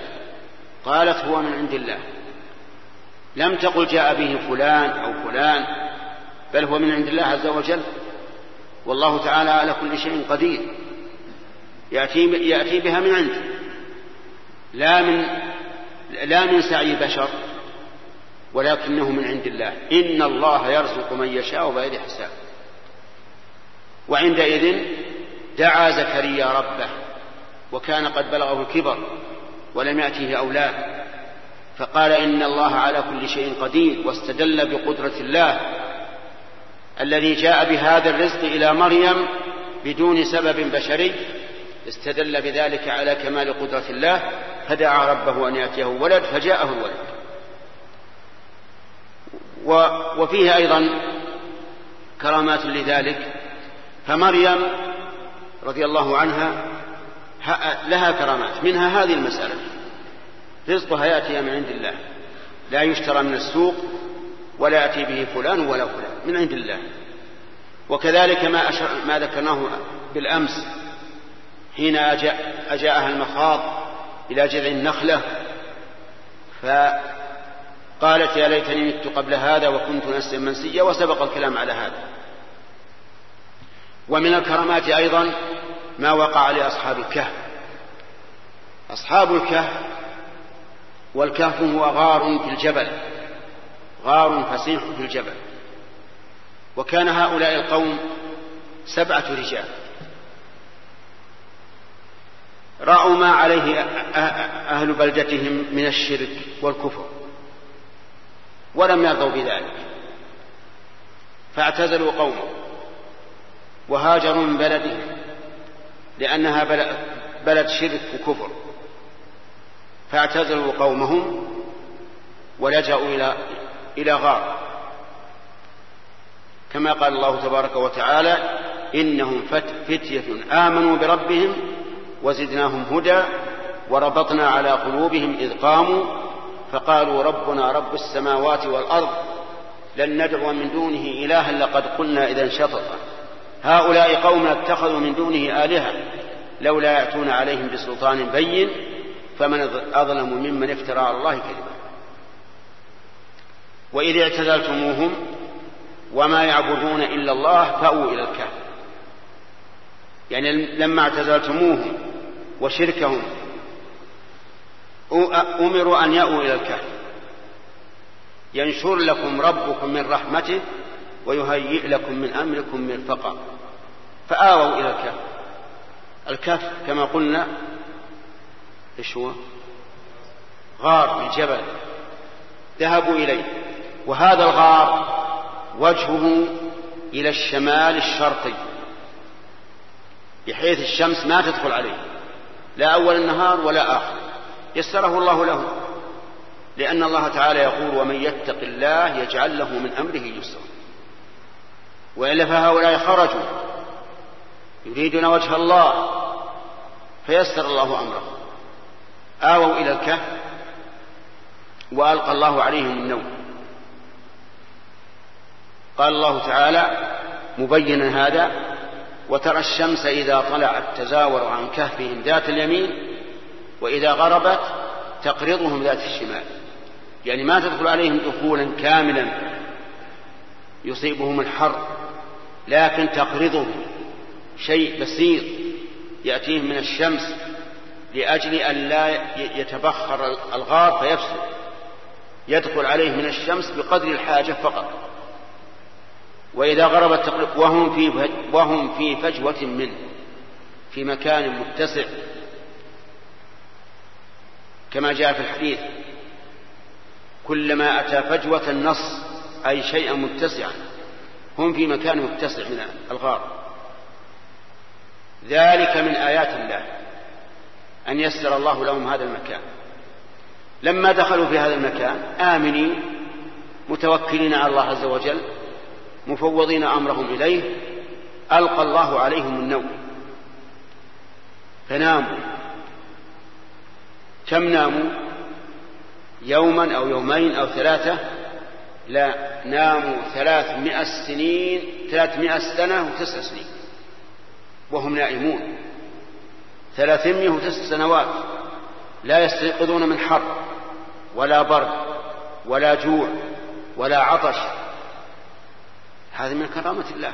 قالت هو من عند الله. لم تقل جاء به فلان أو فلان بل هو من عند الله عز وجل. والله تعالى على كل شيء قدير. يأتي, يأتي بها من عنده لا من لا من سعي بشر ولكنه من عند الله. إن الله يرزق من يشاء بغير حساب. وعندئذ دعا زكريا ربه وكان قد بلغه الكبر ولم يأته أولاد فقال إن الله على كل شيء قدير واستدل بقدرة الله الذي جاء بهذا الرزق إلى مريم بدون سبب بشري استدل بذلك على كمال قدرة الله فدعا ربه أن يأتيه ولد فجاءه الولد وفيه أيضا كرامات لذلك فمريم رضي الله عنها لها كرامات. منها هذه المسألة. رزقها يأتي من عند الله. لا يشترى من السوق ولا يأتي به فلان ولا فلان. من عند الله. وكذلك ما, أشر ما ذكرناه بالأمس حين أجاء أجاءها المخاض إلى جذع النخلة. فقالت يا ليتني مت قبل هذا وكنت نسيا منسيا وسبق الكلام على هذا. ومن الكرامات أيضا ما وقع لأصحاب الكهف. أصحاب الكهف والكهف هو غار في الجبل غار فسيح في الجبل. وكان هؤلاء القوم سبعة رجال. رأوا ما عليه أهل بلدتهم من الشرك والكفر ولم يرضوا بذلك. فاعتزلوا قومه. وهاجروا من بلدهم لأنها بلد شرك وكفر. فاعتزلوا قومهم ولجأوا إلى إلى غار. كما قال الله تبارك وتعالى إنهم فتية آمنوا بربهم وزدناهم هدى وربطنا على قلوبهم إذ قاموا فقالوا ربنا رب السماوات والأرض لن ندعو من دونه إلها لقد قلنا إذا شططا. هؤلاء قوم اتخذوا من دونه آلهة لولا يأتون عليهم بسلطان بين فمن أظلم ممن افترى على الله كذبا. وإذ اعتزلتموهم وما يعبدون إلا الله فأووا إلى الكهف. يعني لما اعتزلتموهم وشركهم أمروا أن يأووا إلى الكهف. ينشر لكم ربكم من رحمته ويهيئ لكم من أمركم مرفقا. فآووا إلى الكهف. الكهف كما قلنا إيش هو؟ غار في الجبل ذهبوا إليه. وهذا الغار وجهه إلى الشمال الشرقي بحيث الشمس ما تدخل عليه. لا أول النهار ولا آخر. يسره الله له لأن الله تعالى يقول ومن يتق الله يجعل له من أمره يسرا. وإلا فهؤلاء خرجوا يريدون وجه الله فيسر الله أمرهم آووا إلى الكهف وألقى الله عليهم النوم. قال الله تعالى مبينا هذا وترى الشمس إذا طلعت تزاور عن كهفهم ذات اليمين وإذا غربت تقرضهم ذات الشمال. يعني ما تدخل عليهم دخولا كاملا يصيبهم الحر لكن تقرضهم شيء بسيط يأتيهم من الشمس لأجل أن لا يتبخر الغار فيفسد. يدخل عليه من الشمس بقدر الحاجة فقط. وإذا غربت تقرب وهم في وهم في فجوة منه في مكان متسع. كما جاء في الحديث كلما أتى فجوة النص أي شيئا متسعا هم في مكان متسع من الغار. ذلك من آيات الله أن يسر الله لهم هذا المكان. لما دخلوا في هذا المكان آمنين متوكلين على الله عز وجل مفوضين أمرهم إليه ألقى الله عليهم النوم. فناموا. كم ناموا؟ يوما أو يومين أو ثلاثة لا ناموا ثلاثمائة سنين ثلاثمائة سنة وتسع سنين وهم نائمون. ثلاثمائة وتسع سنوات لا يستيقظون من حر ولا برد ولا جوع ولا عطش. هذه من كرامة الله.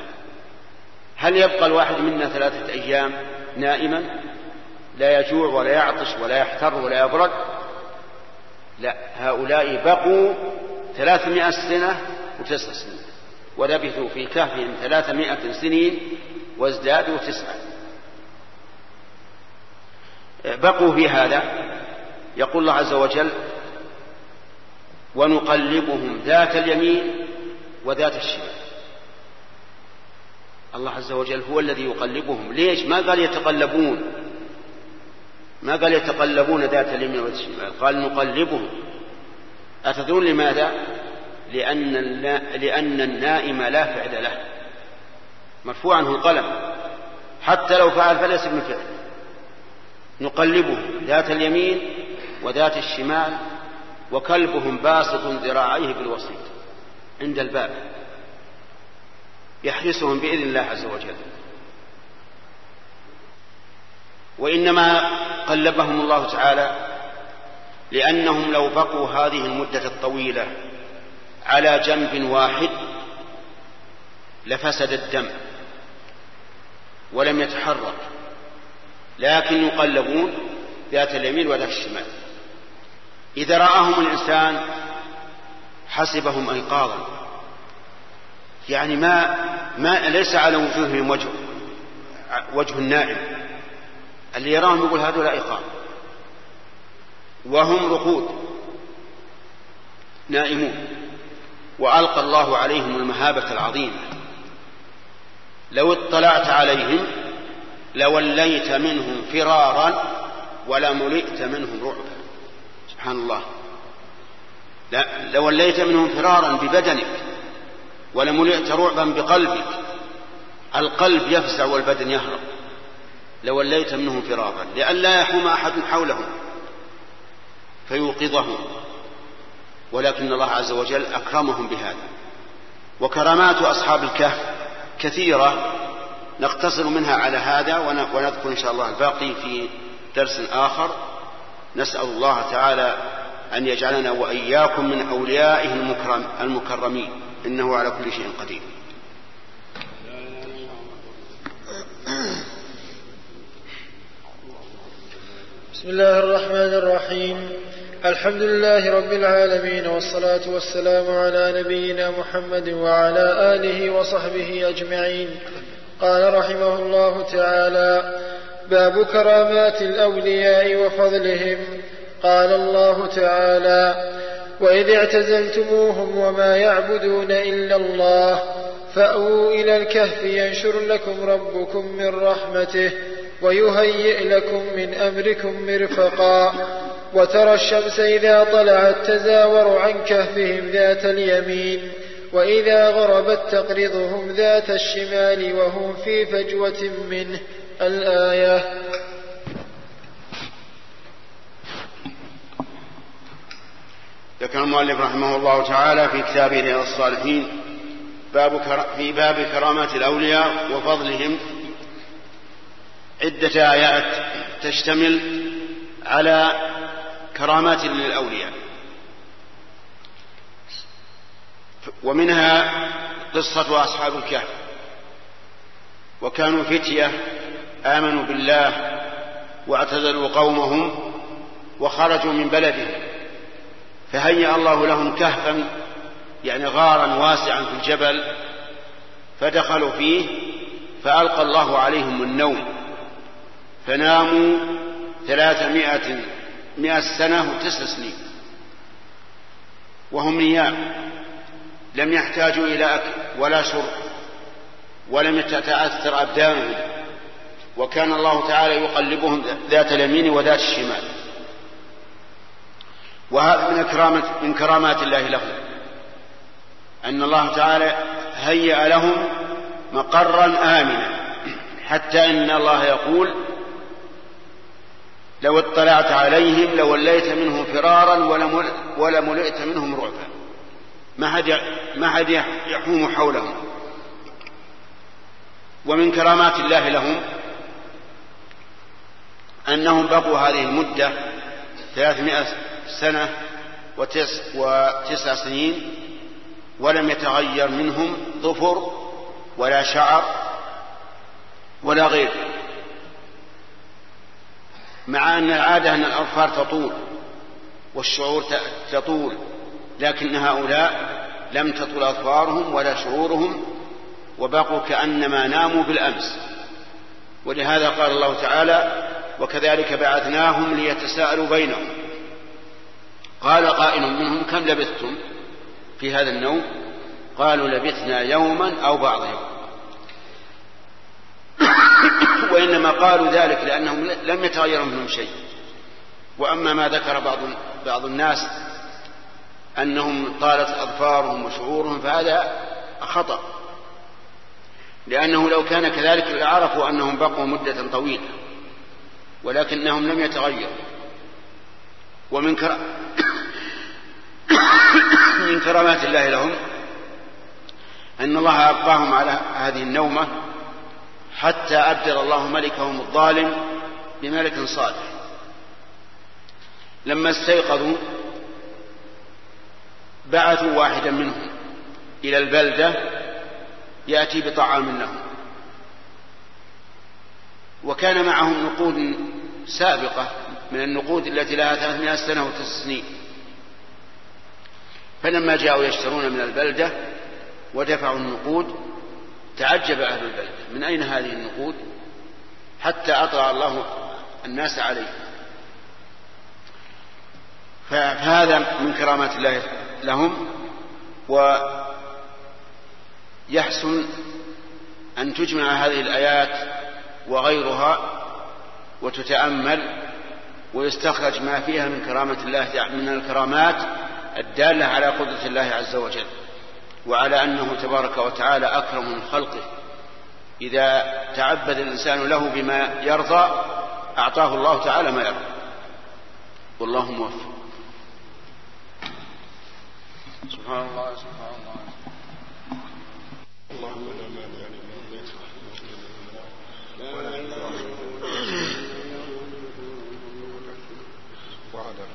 هل يبقى الواحد منا ثلاثة أيام نائما؟ لا يجوع ولا يعطش ولا يحتر ولا يبرد؟ لا هؤلاء بقوا ثلاثمائة سنة وتسع سنين. ولبثوا في كهفهم ثلاثمائة سنين وازدادوا تسعة. بقوا في هذا. يقول الله عز وجل ونقلبهم ذات اليمين وذات الشمال. الله عز وجل هو الذي يقلبهم. ليش؟ ما قال يتقلبون. ما قال يتقلبون ذات اليمين وذات الشمال. قال نقلبهم. أتدرون لماذا؟ لأن, لأن النائم لا فعل له. مرفوع عنه القلم. حتى لو فعل فليس من فعل نقلبه ذات اليمين وذات الشمال وكلبهم باسط ذراعيه بالوسيط. عند الباب. يحرسهم بإذن الله عز وجل. وإنما قلبهم الله تعالى لأنهم لو بقوا هذه المدة الطويلة على جنب واحد لفسد الدم ولم يتحرك لكن يقلبون ذات اليمين وذات الشمال. إذا رآهم الإنسان حسبهم أيقاظا. يعني ما ما ليس على وجوههم وجه وجه النائم. اللي يراهم يقول هذول أيقاظ. وهم رقود نائمون. وألقى الله عليهم المهابة العظيمة. لو اطلعت عليهم لوليت منهم فرارا ولملئت منهم رعبا. سبحان الله. لوليت منهم فرارا ببدنك ولملئت رعبا بقلبك. القلب يفزع والبدن يهرب. لوليت منهم فرارا لئلا يحوم أحد حولهم. فيوقظهم. ولكن الله عز وجل أكرمهم بهذا. وكرامات أصحاب الكهف كثيرة نقتصر منها على هذا ونذكر إن شاء الله الباقي في درس آخر. نسأل الله تعالى أن يجعلنا وإياكم من أوليائه المكرم المكرمين. إنه على كل شيء قدير. بسم الله الرحمن الرحيم. الحمد لله رب العالمين والصلاة والسلام على نبينا محمد وعلى آله وصحبه أجمعين. قال رحمه الله تعالى باب كرامات الأولياء وفضلهم. قال الله تعالى وإذ اعتزلتموهم وما يعبدون إلا الله فأووا إلى الكهف ينشر لكم ربكم من رحمته. ويهيئ لكم من أمركم مرفقا وترى الشمس إذا طلعت تزاور عن كهفهم ذات اليمين وإذا غربت تقرضهم ذات الشمال وهم في فجوة منه. الآية. ذكر المؤلف رحمه الله تعالى في كتابه رياض الصالحين باب في باب كرامات الأولياء وفضلهم عدة آيات تشتمل على كرامات للأولياء. ومنها قصة أصحاب الكهف. وكانوا فتية آمنوا بالله واعتزلوا قومهم وخرجوا من بلدهم. فهيأ الله لهم كهفا يعني غارا واسعا في الجبل فدخلوا فيه فألقى الله عليهم النوم. فناموا ثلاثمائة مئة سنة وتسع سنين. وهم نيام لم يحتاجوا إلى أكل ولا شرب ولم تتأثر أبدانهم. وكان الله تعالى يقلبهم ذات اليمين وذات الشمال. وهذا من كرامة من كرامات الله لهم. أن الله تعالى هيأ لهم مقرا آمنا. حتى إن الله يقول لو اطلعت عليهم لوليت منهم فرارا ولملئت منهم رعبا. ما حد ما حد يحوم حولهم. ومن كرامات الله لهم أنهم بقوا هذه المدة ثلاثمائة سنة وتس وتسع سنين ولم يتغير منهم ظفر ولا شعر ولا غير. مع أن العادة أن الأظفار تطول والشعور تطول لكن هؤلاء لم تطل أظفارهم ولا شعورهم وبقوا كأنما ناموا بالأمس. ولهذا قال الله تعالى وكذلك بعثناهم ليتساءلوا بينهم. قال قائل منهم كم لبثتم في هذا النوم؟ قالوا لبثنا يوما أو بعض يوم. (coughs) وإنما قالوا ذلك لأنهم لم يتغير منهم شيء. وأما ما ذكر بعض بعض الناس أنهم طالت أظفارهم وشعورهم فهذا خطأ. لأنه لو كان كذلك لعرفوا أنهم بقوا مدة طويلة ولكنهم لم يتغيروا. ومن كرام (coughs) من كرامات الله لهم أن الله أبقاهم على هذه النومة حتى أبدل الله ملكهم الظالم بملك صالح. لما استيقظوا بعثوا واحدا منهم إلى البلدة يأتي بطعام لهم. وكان معهم نقود سابقة من النقود التي لها ثلاثمائة سنة وتسع سنين. فلما جاءوا يشترون من البلدة ودفعوا النقود تعجب أهل البلدة من أين هذه النقود؟ حتى أطلع الله الناس عليه. فهذا من كرامات الله لهم ويحسن أن تجمع هذه الآيات وغيرها وتتأمل ويستخرج ما فيها من كرامة الله من الكرامات الدالة على قدرة الله عز وجل. وعلى أنه تبارك وتعالى أكرم من خلقه. إذا تعبد الإنسان له بما يرضى أعطاه الله تعالى ما يرضى. والله موفق. سبحان الله سبحان الله. اللهم لا مانع لما ولا وعلى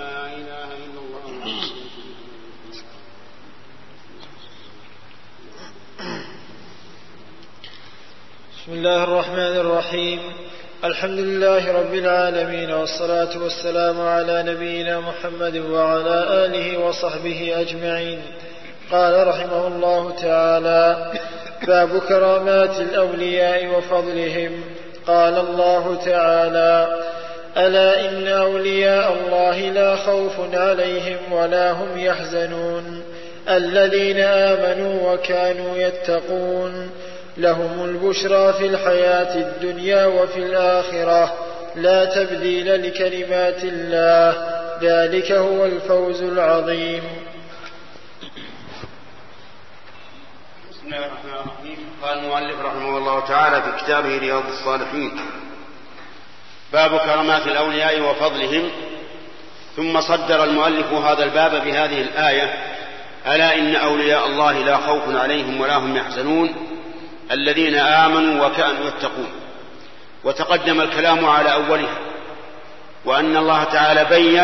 لا إله إلا الله بسم الله الرحمن الرحيم. الحمد لله رب العالمين والصلاة والسلام على نبينا محمد وعلى آله وصحبه أجمعين. قال رحمه الله تعالى باب كرامات الأولياء وفضلهم. قال الله تعالى ألا إن أولياء الله لا خوف عليهم ولا هم يحزنون. الذين آمنوا وكانوا يتقون. لهم البشرى في الحياة الدنيا وفي الآخرة. لا تبديل لكلمات الله. ذلك هو الفوز العظيم. بسم الله الرحمن الرحيم. قال المؤلف رحمه الله تعالى في كتابه رياض الصالحين باب كرامات الأولياء وفضلهم. ثم صدر المؤلف هذا الباب بهذه الآية ألا إن أولياء الله لا خوف عليهم ولا هم يحزنون الذين آمنوا وكانوا يتقون. وتقدم الكلام على أولها وأن الله تعالى بين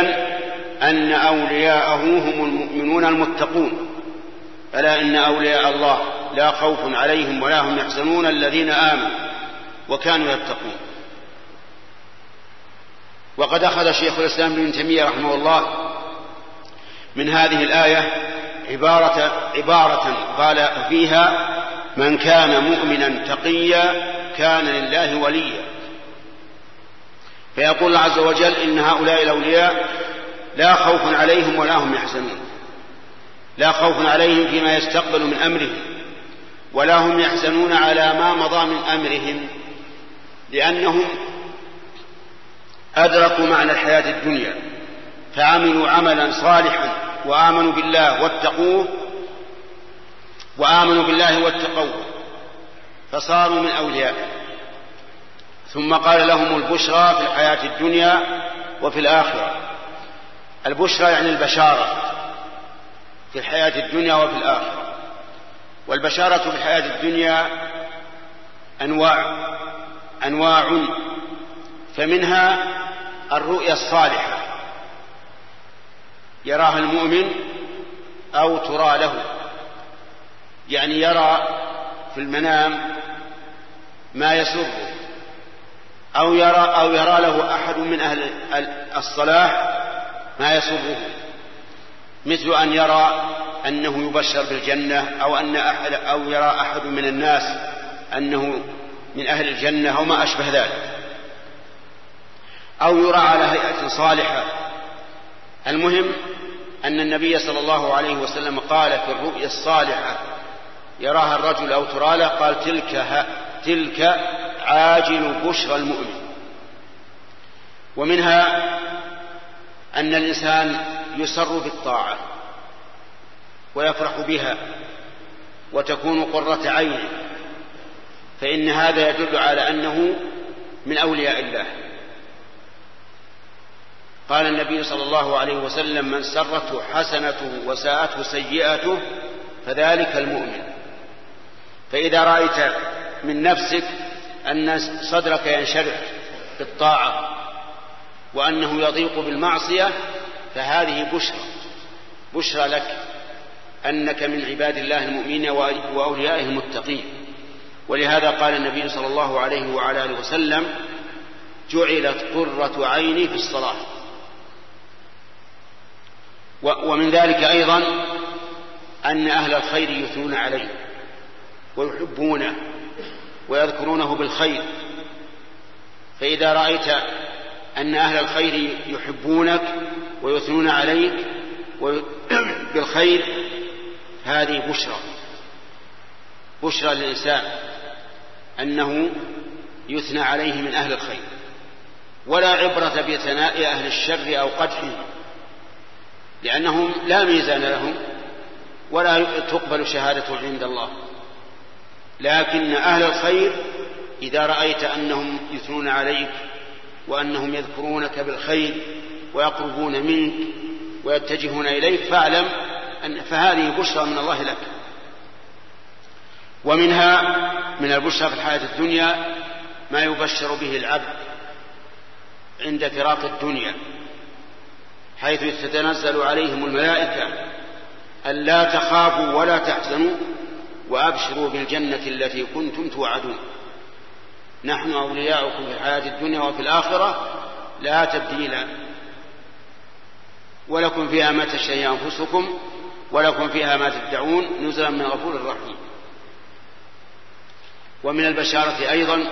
أن أولياءه هم المؤمنون المتقون. ألا إن أولياء الله لا خوف عليهم ولا هم يحزنون الذين آمنوا وكانوا يتقون. وقد أخذ شيخ الإسلام ابن تيمية رحمه الله من هذه الآية عبارة عبارة قال فيها من كان مؤمنا تقيا كان لله وليا. فيقول الله عز وجل إن هؤلاء الأولياء لا خوف عليهم ولا هم يحزنون. لا خوف عليهم فيما يستقبل من أمرهم ولا هم يحزنون على ما مضى من أمرهم لأنهم أدركوا معنى الحياة الدنيا. فعملوا عملا صالحا وآمنوا بالله واتقوه وآمنوا بالله واتقوه. فصاروا من أولياء. ثم قال لهم البشرى في الحياة الدنيا وفي الآخرة. البشرى يعني البشارة في الحياة الدنيا وفي الآخرة. والبشارة في الحياة الدنيا أنواع أنواع فمنها الرؤيا الصالحة. يراها المؤمن أو ترى له. يعني يرى في المنام ما يسره. أو يرى أو يرى له أحد من أهل الصلاح ما يسره. مثل أن يرى أنه يبشر بالجنة أو أن أحد أو يرى أحد من الناس أنه من أهل الجنة أو ما أشبه ذلك. أو يرى على هيئة صالحة. المهم أن النبي صلى الله عليه وسلم قال في الرؤيا الصالحة يراها الرجل أو ترى له قال تلك تلك عاجل بشرى المؤمن. ومنها أن الإنسان يسر بالطاعة ويفرح بها وتكون قرة عينه فإن هذا يدل على أنه من أولياء الله. قال النبي صلى الله عليه وسلم من سرته حسنته وساءته سيئته فذلك المؤمن. فإذا رأيت من نفسك أن صدرك ينشرح بالطاعة وأنه يضيق بالمعصية فهذه بشرى بشرى لك أنك من عباد الله المؤمنين وأوليائه المتقين. ولهذا قال النبي صلى الله عليه وعلى آله وسلم جعلت قرة عيني في الصلاة. ومن ذلك أيضا أن أهل الخير يثنون عليه ويحبونه ويذكرونه بالخير. فإذا رأيت أن أهل الخير يحبونك ويثنون عليك (clears throat) بالخير هذه بشرى. بشرى للإنسان أنه يثنى عليه من أهل الخير. ولا عبرة بثناء أهل الشر أو قدحهم لأنهم لا ميزان لهم ولا تقبل شهادة عند الله. لكن أهل الخير إذا رأيت أنهم يثنون عليك وأنهم يذكرونك بالخير ويقربون منك ويتجهون إليك فاعلم أن فهذه بشرى من الله لك. ومنها من البشرى في الحياة الدنيا ما يبشر به العبد عند فراق الدنيا. حيث تتنزل عليهم الملائكة ألا تخافوا ولا تحزنوا وأبشروا بالجنة التي كنتم توعدون. نحن أولياؤكم في الحياة الدنيا وفي الآخرة لا تبديل ولكم فيها ما تشتهي أنفسكم ولكم فيها ما تدعون نزلا من غفور رحيم ومن البشارة أيضا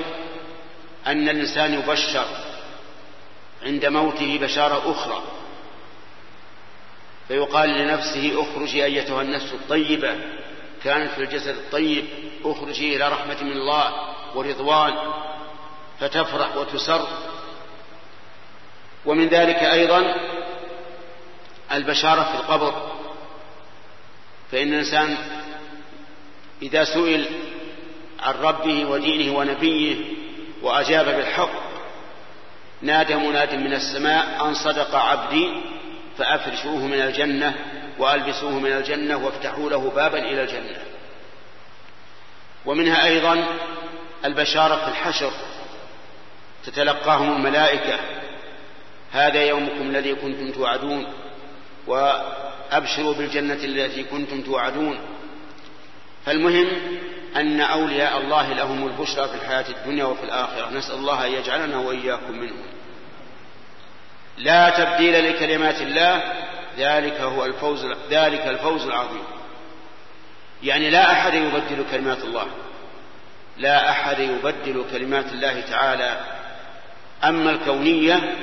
أن الإنسان يبشر عند موته بشارة أخرى. فيقال لنفسه اخرجي أيتها النفس الطيبة كانت في الجسد الطيب اخرجي إلى رحمة من الله ورضوان فتفرح وتسر. ومن ذلك أيضا البشارة في القبر فإن الإنسان إذا سئل عن ربه ودينه ونبيه وأجاب بالحق نادى مناد من السماء أن صدق عبدي فأفرشوه من الجنة وألبسوه من الجنة وافتحوا له بابا إلى الجنة. ومنها أيضا البشارة في الحشر. تتلقاهم الملائكة. هذا يومكم الذي كنتم توعدون. وأبشروا بالجنة التي كنتم توعدون. فالمهم أن أولياء الله لهم البشرى في الحياة الدنيا وفي الآخرة. نسأل الله أن يجعلنا وإياكم منهم. لا تبديل لكلمات الله ذلك هو الفوز ذلك الفوز العظيم. يعني لا أحد يبدل كلمات الله. لا أحد يبدل كلمات الله تعالى. أما الكونية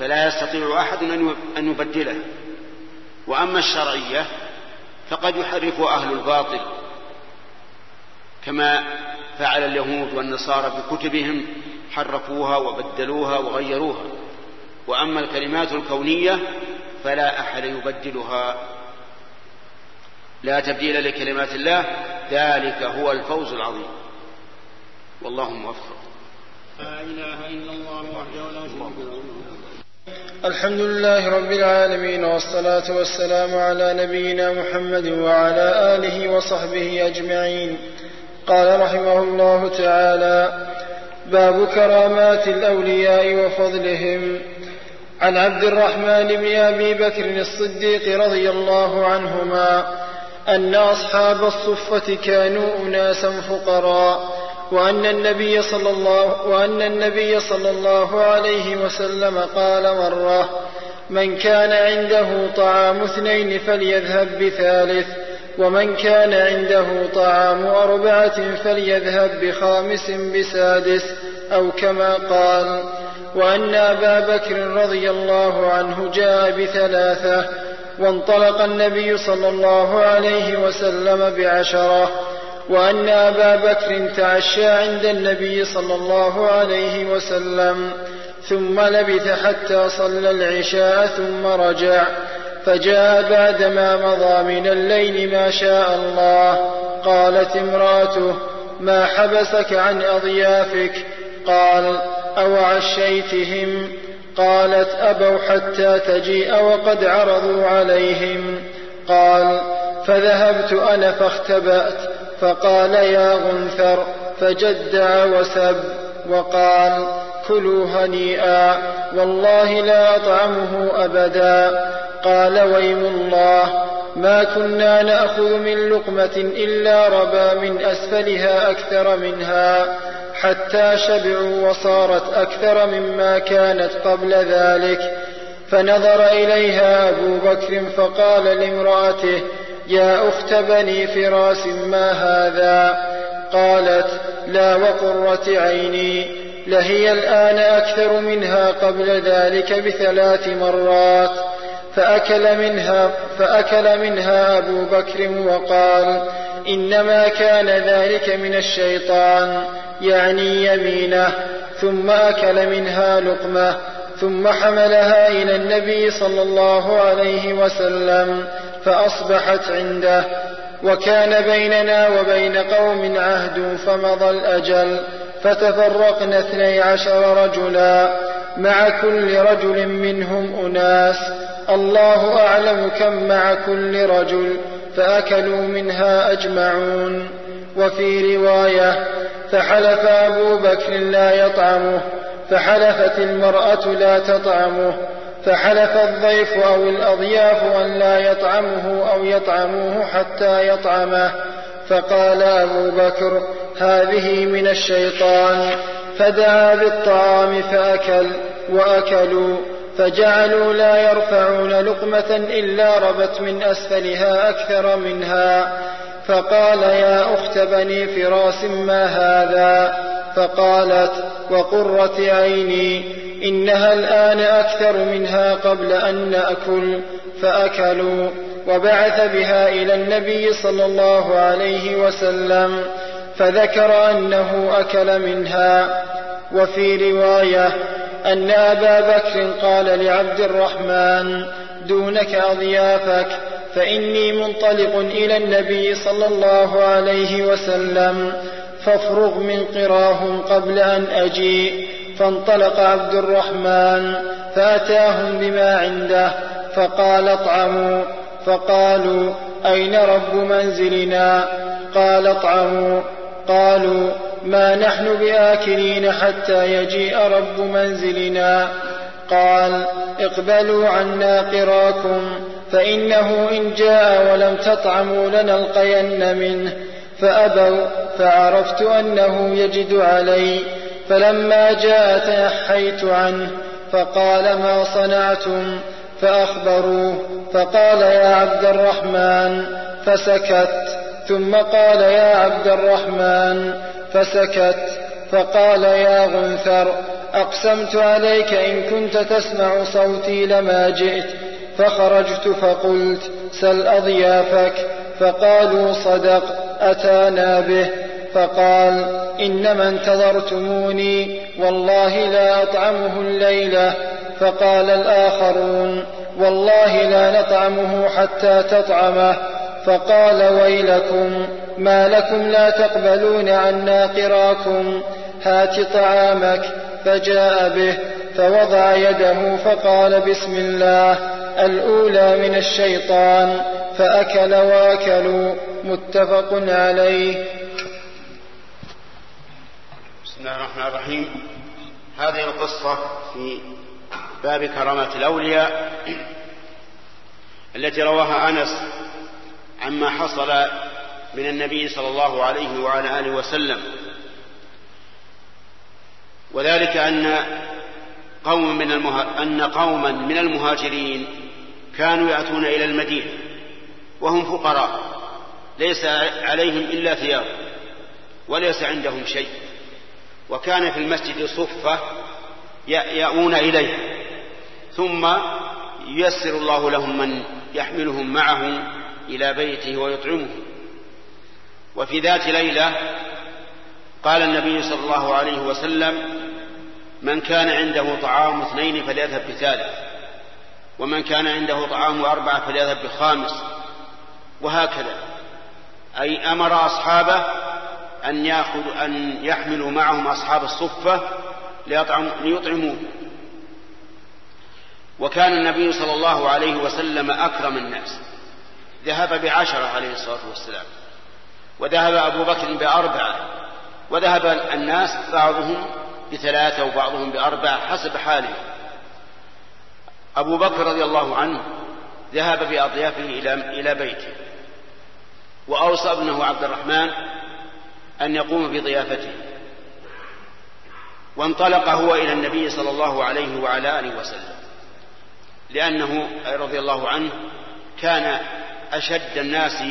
فلا يستطيع أحد أن يبدله. وأما الشرعية فقد يحرف أهل الباطل. كما فعل اليهود والنصارى بكتبهم حرفوها وبدلوها وغيروها. وأما الكلمات الكونية فلا أحد يبدلها. لا تبديل لكلمات الله ذلك هو الفوز العظيم. والله موفق. لا إله إلا الله وحده لا شريك له. الحمد لله رب العالمين والصلاة والسلام على نبينا محمد وعلى آله وصحبه أجمعين. قال رحمه الله تعالى باب كرامات الأولياء وفضلهم. عن عبد الرحمن بن أبي بكر الصديق رضي الله عنهما أن أصحاب الصفة كانوا أناسا فقراء وأن النبي صلى الله وأن النبي صلى الله عليه وسلم قال مرة من كان عنده طعام اثنين فليذهب بثالث ومن كان عنده طعام أربعة فليذهب بخامس بسادس أو كما قال وأن أبا بكر رضي الله عنه جاء بثلاثة وانطلق النبي صلى الله عليه وسلم بعشرة وأن أبا بكر تعشى عند النبي صلى الله عليه وسلم ثم لبث حتى صلى العشاء ثم رجع. فجاء بعدما مضى من الليل ما شاء الله. قالت امراته ما حبسك عن أضيافك؟ قال أو عشيتهم قالت أبوا حتى تجيء وقد عرضوا عليهم. قال فذهبت أنا فاختبأت. فقال يا غنثر فجدع وسب وقال كلوا هنيئا والله لا أطعمه أبدا. قال ويم الله ما كنا نأخذ من لقمة إلا ربا من أسفلها أكثر منها حتى شبعوا وصارت أكثر مما كانت قبل ذلك. فنظر إليها أبو بكر فقال لامرأته يا أخت بني فراس ما هذا؟ قالت لا وقرة عيني لهي الآن أكثر منها قبل ذلك بثلاث مرات. فأكل منها فأكل منها أبو بكر وقال إنما كان ذلك من الشيطان يعني يمينه ثم أكل منها لقمة ثم حملها إلى النبي صلى الله عليه وسلم فأصبحت عنده. وكان بيننا وبين قوم عهد فمضى الأجل فتفرقنا اثني عشر رجلا مع كل رجل منهم أناس. الله أعلم كم مع كل رجل فأكلوا منها أجمعون. وفي رواية فحلف أبو بكر لا يطعمه فحلفت المرأة لا تطعمه فحلف الضيف أو الأضياف أن لا يطعمه أو يطعموه حتى يطعمه. فقال أبو بكر هذه من الشيطان فدعا بالطعام فأكل وأكلوا. فجعلوا لا يرفعون لقمة إلا ربت من أسفلها أكثر منها فقال يا أخت بني فراس ما هذا؟ فقالت وقرة عيني إنها الآن أكثر منها قبل أن نأكل فأكلوا وبعث بها إلى النبي صلى الله عليه وسلم فذكر أنه أكل منها. وفي رواية أن أبا بكر قال لعبد الرحمن دونك أضيافك فإني منطلق إلى النبي صلى الله عليه وسلم فافرغ من قراهم قبل أن أجيء. فانطلق عبد الرحمن فأتاهم بما عنده فقال اطعموا فقالوا أين رب منزلنا؟ قال اطعموا. قالوا ما نحن بآكلين حتى يجيء رب منزلنا. قال اقبلوا عنا قراكم فإنه إن جاء ولم تطعموا لنلقين منه. فأبوا فعرفت أنه يجد علي. فلما جاء تنحيت عنه فقال ما صنعتم؟ فأخبروه فقال يا عبد الرحمن فسكت. ثم قال يا عبد الرحمن فسكت فقال يا غنثر أقسمت عليك إن كنت تسمع صوتي لما جئت. فخرجت فقلت سل أضيافك؟ فقالوا صدق أتانا به. فقال إنما انتظرتموني والله لا أطعمه الليلة فقال الآخرون والله لا نطعمه حتى تطعمه. فقال ويلكم ما لكم لا تقبلون عنا قراكم هات طعامك فجاء به فوضع يده فقال بسم الله الأولى من الشيطان فأكل وأكلوا متفق عليه. بسم الله الرحمن الرحيم. هذه القصة في باب كرامة الأولياء التي رواها أنس عما حصل من النبي صلى الله عليه وعلى آله وسلم. وذلك أن قوم من المها... أن قوما من المهاجرين كانوا يأتون إلى المدينة وهم فقراء. ليس عليهم إلا ثياب وليس عندهم شيء. وكان في المسجد صفة يأوون إليه. ثم ييسر الله لهم من يحملهم معه إلى بيته ويطعمه. وفي ذات ليلة قال النبي صلى الله عليه وسلم من كان عنده طعام اثنين فليذهب بثالث ومن كان عنده طعام أربعة فليذهب بخامس. وهكذا. أي أمر أصحابه أن يأخذ أن يحملوا معهم أصحاب الصفة ليطعموه. وكان النبي صلى الله عليه وسلم أكرم الناس. ذهب بعشرة عليه الصلاة والسلام. وذهب أبو بكر بأربعة. وذهب الناس بعضهم بثلاثة وبعضهم بأربعة حسب حاله. أبو بكر رضي الله عنه ذهب بأضيافه إلى إلى بيته. وأوصى ابنه عبد الرحمن أن يقوم بضيافته. وانطلق هو إلى النبي صلى الله عليه وعلى آله وسلم. لأنه رضي الله عنه كان أشد الناس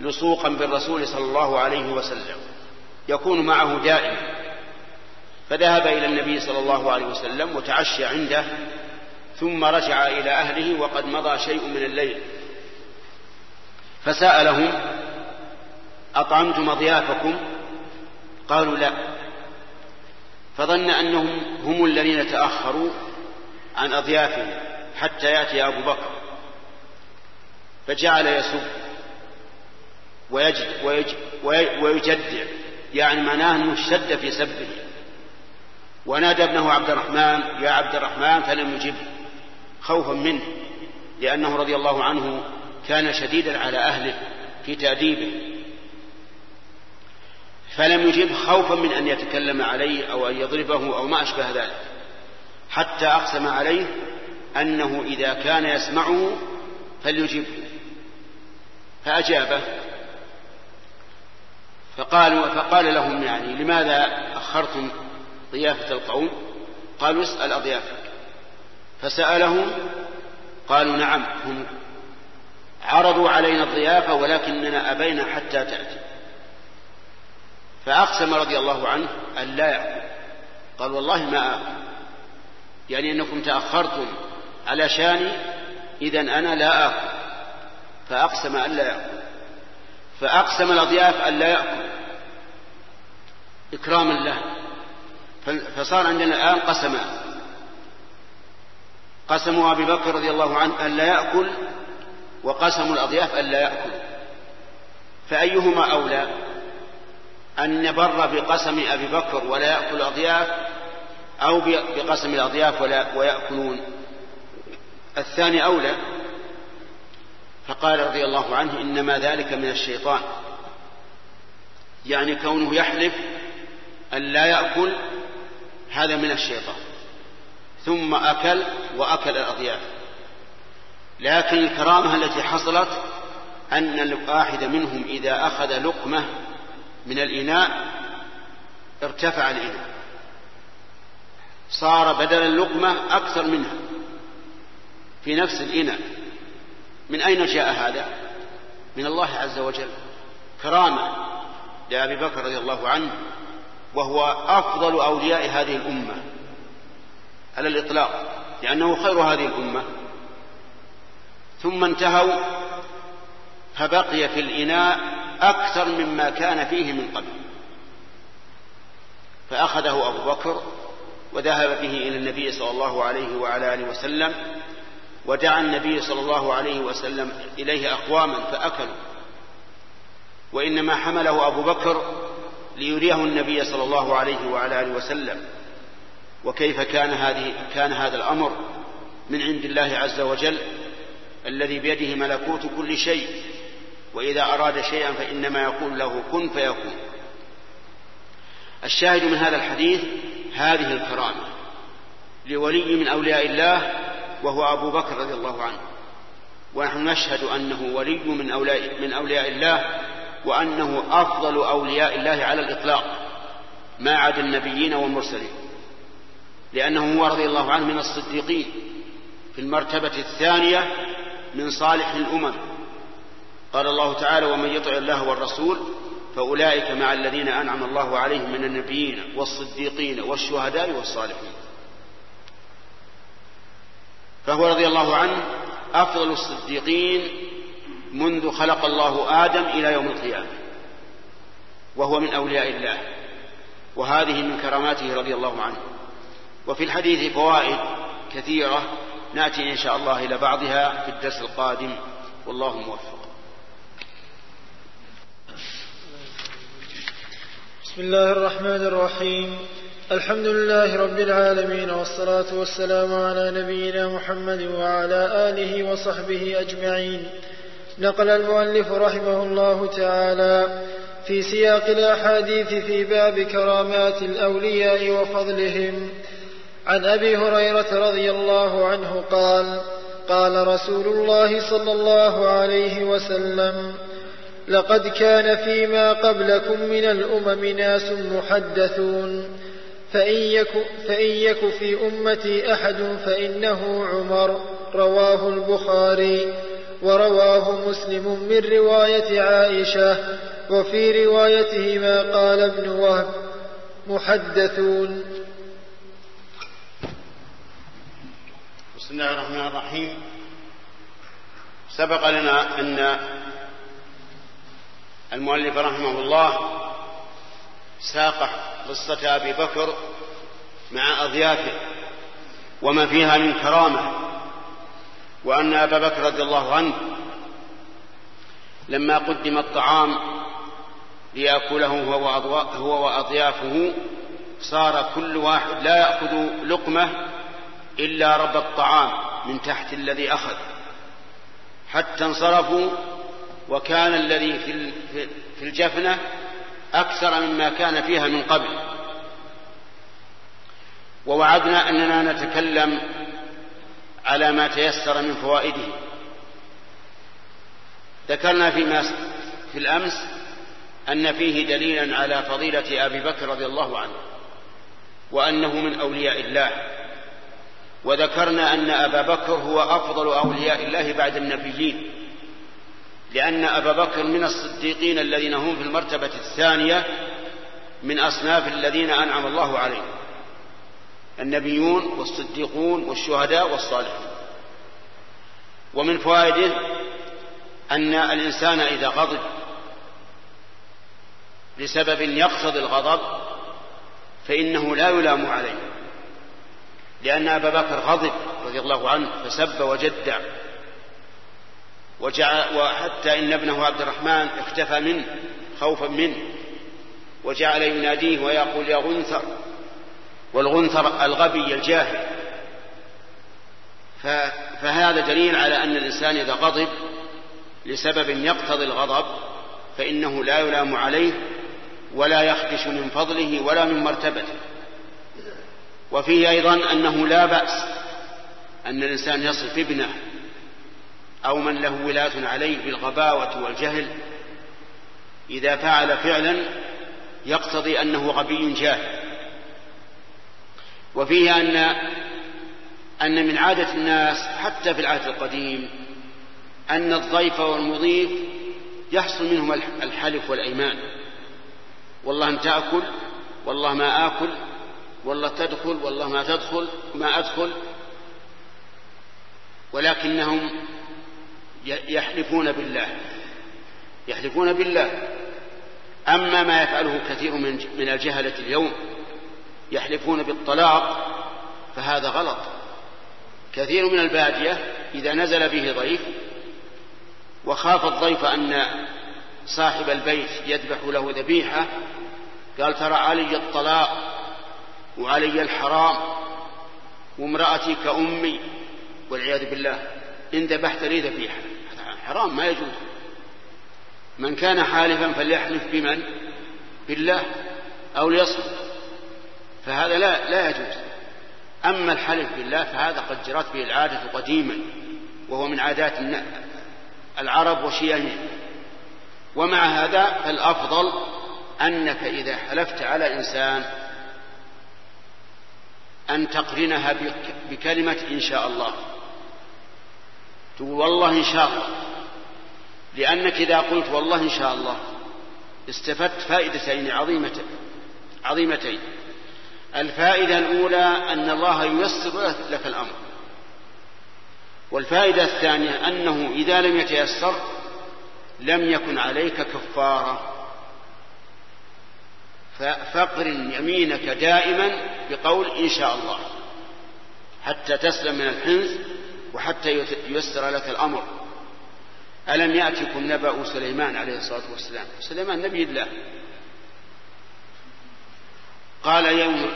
لصوقا بالرسول صلى الله عليه وسلم يكون معه دائما فذهب إلى النبي صلى الله عليه وسلم وتعشى عنده ثم رجع إلى أهله وقد مضى شيء من الليل. فسألهم أطعمتم أضيافكم؟ قالوا لا. فظن أنهم هم الذين تأخروا عن أضيافهم حتى يأتي أبو بكر. فجعل يسب ويجد ويجد ويجدع. يعني معناه أنه اشتد في سبه. ونادى ابنه عبد الرحمن يا عبد الرحمن فلم يجب. خوفا منه لأنه رضي الله عنه كان شديدا على أهله في تأديبه. فلم يجب خوفا من أن يتكلم عليه أو أن يضربه أو ما أشبه ذلك. حتى أقسم عليه أنه إذا كان يسمعه فليجبه. فأجابه. فقالوا فقال لهم يعني لماذا أخرتم ضيافة القوم؟ قالوا اسأل أضيافك. فسألهم قالوا نعم هم عرضوا علينا الضيافة ولكننا أبينا حتى تأتي. فأقسم رضي الله عنه أن لا يأكل. قال والله ما آكل. يعني أنكم تأخرتم على شاني إذا أنا لا آكل. فأقسم أن لا يأكل. فأقسم الأضياف أن لا يأكل. إكراما له. فصار عندنا الآن قسمان قسم أبي بكر رضي الله عنه أن لا يأكل وقسم الأضياف أن لا يأكل. فأيهما أولى؟ أن نبر بقسم أبي بكر ولا يأكل الأضياف أو بقسم الأضياف ولا ويأكلون. الثاني أولى؟ فقال رضي الله عنه إنما ذلك من الشيطان. يعني كونه يحلف أن لا يأكل هذا من الشيطان. ثم أكل وأكل الأضياف. لكن الكرامة التي حصلت أن الواحد منهم إذا أخذ لقمة من الإناء ارتفع الإناء. صار بدل اللقمة أكثر منها في نفس الإناء. من أين جاء هذا؟ من الله عز وجل. كرامة لأبي بكر رضي الله عنه وهو أفضل أولياء هذه الأمة على الإطلاق لأنه خير هذه الأمة. ثم انتهوا فبقي في الإناء أكثر مما كان فيه من قبل. فأخذه أبو بكر وذهب به إلى النبي صلى الله عليه وعلى آله وسلم ودعا النبي صلى الله عليه وسلم إليه أقواما فأكلوا. وإنما حمله أبو بكر ليريه النبي صلى الله عليه وعلى آله وسلم. وكيف كان هذه كان هذا الأمر؟ من عند الله عز وجل الذي بيده ملكوت كل شيء وإذا أراد شيئا فإنما يقول له كن فيكون. الشاهد من هذا الحديث هذه الكرامة لولي من أولياء الله وهو أبو بكر رضي الله عنه. ونحن نشهد أنه ولي من أولياء, من أولياء الله وأنه أفضل أولياء الله على الإطلاق ما عدا النبيين والمرسلين. لأنه هو رضي الله عنه من الصديقين في المرتبة الثانية من صالح الأمم. قال الله تعالى ومن يطع الله والرسول فأولئك مع الذين أنعم الله عليهم من النبيين والصديقين والشهداء والصالحين. فهو رضي الله عنه أفضل الصديقين منذ خلق الله آدم إلى يوم القيامة وهو من أولياء الله وهذه من كراماته رضي الله عنه. وفي الحديث فوائد كثيرة نأتي إن شاء الله إلى بعضها في الدرس القادم والله موفق. بسم الله الرحمن الرحيم. الحمد لله رب العالمين والصلاة والسلام على نبينا محمد وعلى آله وصحبه أجمعين. نقل المؤلف رحمه الله تعالى في سياق الأحاديث في باب كرامات الأولياء وفضلهم. عن أبي هريرة رضي الله عنه قال قال رسول الله صلى الله عليه وسلم لقد كان فيما قبلكم من الأمم ناس محدثون. فإن يك, فإن يك في أمتي أحد فإنه عمر. رواه البخاري ورواه مسلم من رواية عائشة وفي روايته ما قال ابن وهب. محدثون. بسم الله الرحمن الرحيم. سبق لنا أن المؤلف رحمه الله ساق قصة أبي بكر مع أضيافه وما فيها من كرامة وأن أبا بكر رضي الله عنه لما قدم الطعام ليأكله هو وأضيافه صار كل واحد لا يأخذ لقمة إلا رب الطعام من تحت الذي أخذ. حتى انصرفوا وكان الذي في الجفنة أكثر مما كان فيها من قبل. ووعدنا أننا نتكلم على ما تيسر من فوائده. ذكرنا فيما في الأمس أن فيه دليلا على فضيلة أبي بكر رضي الله عنه وأنه من أولياء الله. وذكرنا أن أبا بكر هو أفضل أولياء الله بعد النبيين. لأن أبا بكر من الصديقين الذين هم في المرتبة الثانية من أصناف الذين أنعم الله عليهم. النبيون والصديقون والشهداء والصالحون. ومن فوائده أن الإنسان إذا غضب لسبب يقتضي الغضب فإنه لا يلام عليه. لأن أبا بكر غضب رضي الله عنه فسب وجدع. وجعل وحتى إن ابنه عبد الرحمن اختفى منه خوفا منه. وجعل يناديه ويقول يا غنثر. والغنثر الغبي الجاهل. فهذا دليل على أن الإنسان إذا غضب لسبب يقتضي الغضب فإنه لا يلام عليه ولا يخدش من فضله ولا من مرتبته. وفيه أيضا أنه لا بأس أن الإنسان يصف ابنه أو من له ولاة عليه بالغباوة والجهل إذا فعل فعلا يقتضي أنه غبي جاهل. وفيه أن أن من عادة الناس حتى في العهد القديم أن الضيف والمضيف يحصل منهم الحلف والأيمان. والله أن تأكل والله ما آكل والله تدخل والله ما تدخل ما أدخل. ولكنهم يحلفون بالله. يحلفون بالله. أما ما يفعله كثير من الجهلة اليوم يحلفون بالطلاق فهذا غلط. كثير من البادية إذا نزل به ضيف وخاف الضيف أن صاحب البيت يذبح له ذبيحة قال ترى علي الطلاق وعلي الحرام وامرأتي كأمي والعياذ بالله. إن ذبحت لي ذبيحة حرام ما يجوز. من كان حالفا فليحلف بمن؟ بالله أو ليصمت. فهذا لا لا يجوز. أما الحلف بالله فهذا قد جرت به العادة قديما وهو من عادات العرب وشيعهم. ومع هذا فالأفضل أنك إذا حلفت على إنسان أن تقرنها بكلمة إن شاء الله. تقول والله إن شاء الله. لأنك إذا قلت والله إن شاء الله استفدت فائدتين عظيمتين عظيمتين. الفائدة الأولى أن الله ييسر لك الأمر. والفائدة الثانية أنه إذا لم يتيسر لم يكن عليك كفارة. فاقرن يمينك دائما بقول إن شاء الله حتى تسلم من الحنث وحتى ييسر لك الأمر. ألم يأتكم نبأ سليمان عليه الصلاة والسلام؟ سليمان نبي الله. قال يوم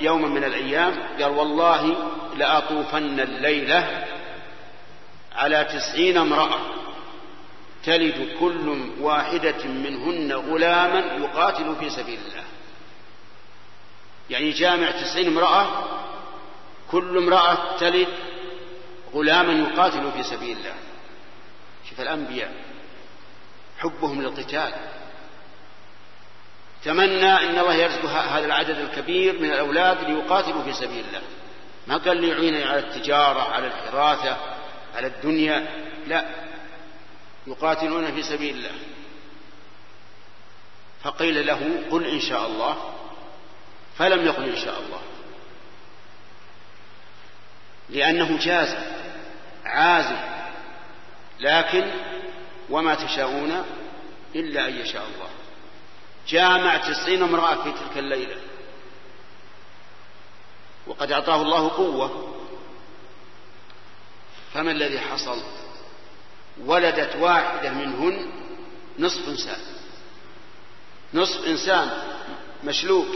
يوما من الأيام قال والله لأطوفن الليلة على تسعين امرأة تلد كل واحدة منهن غلاما يقاتل في سبيل الله. يعني جامع تسعين امرأة كل امرأة تلد غلاما يقاتل في سبيل الله. شوف الأنبياء حبهم للقتال. تمنى إن الله يرزق هذا العدد الكبير من الأولاد ليقاتلوا في سبيل الله. ما قال ليعينني على التجارة على الحراثه على الدنيا. لا يقاتلون في سبيل الله. فقيل له قل إن شاء الله. فلم يقل إن شاء الله. لأنه جاز. عازم. لكن وما تشاءون إلا أن يشاء الله. جامع تسعين امرأة في تلك الليلة. وقد أعطاه الله قوة. فما الذي حصل؟ ولدت واحدة منهن نصف إنسان. نصف إنسان مشلوك.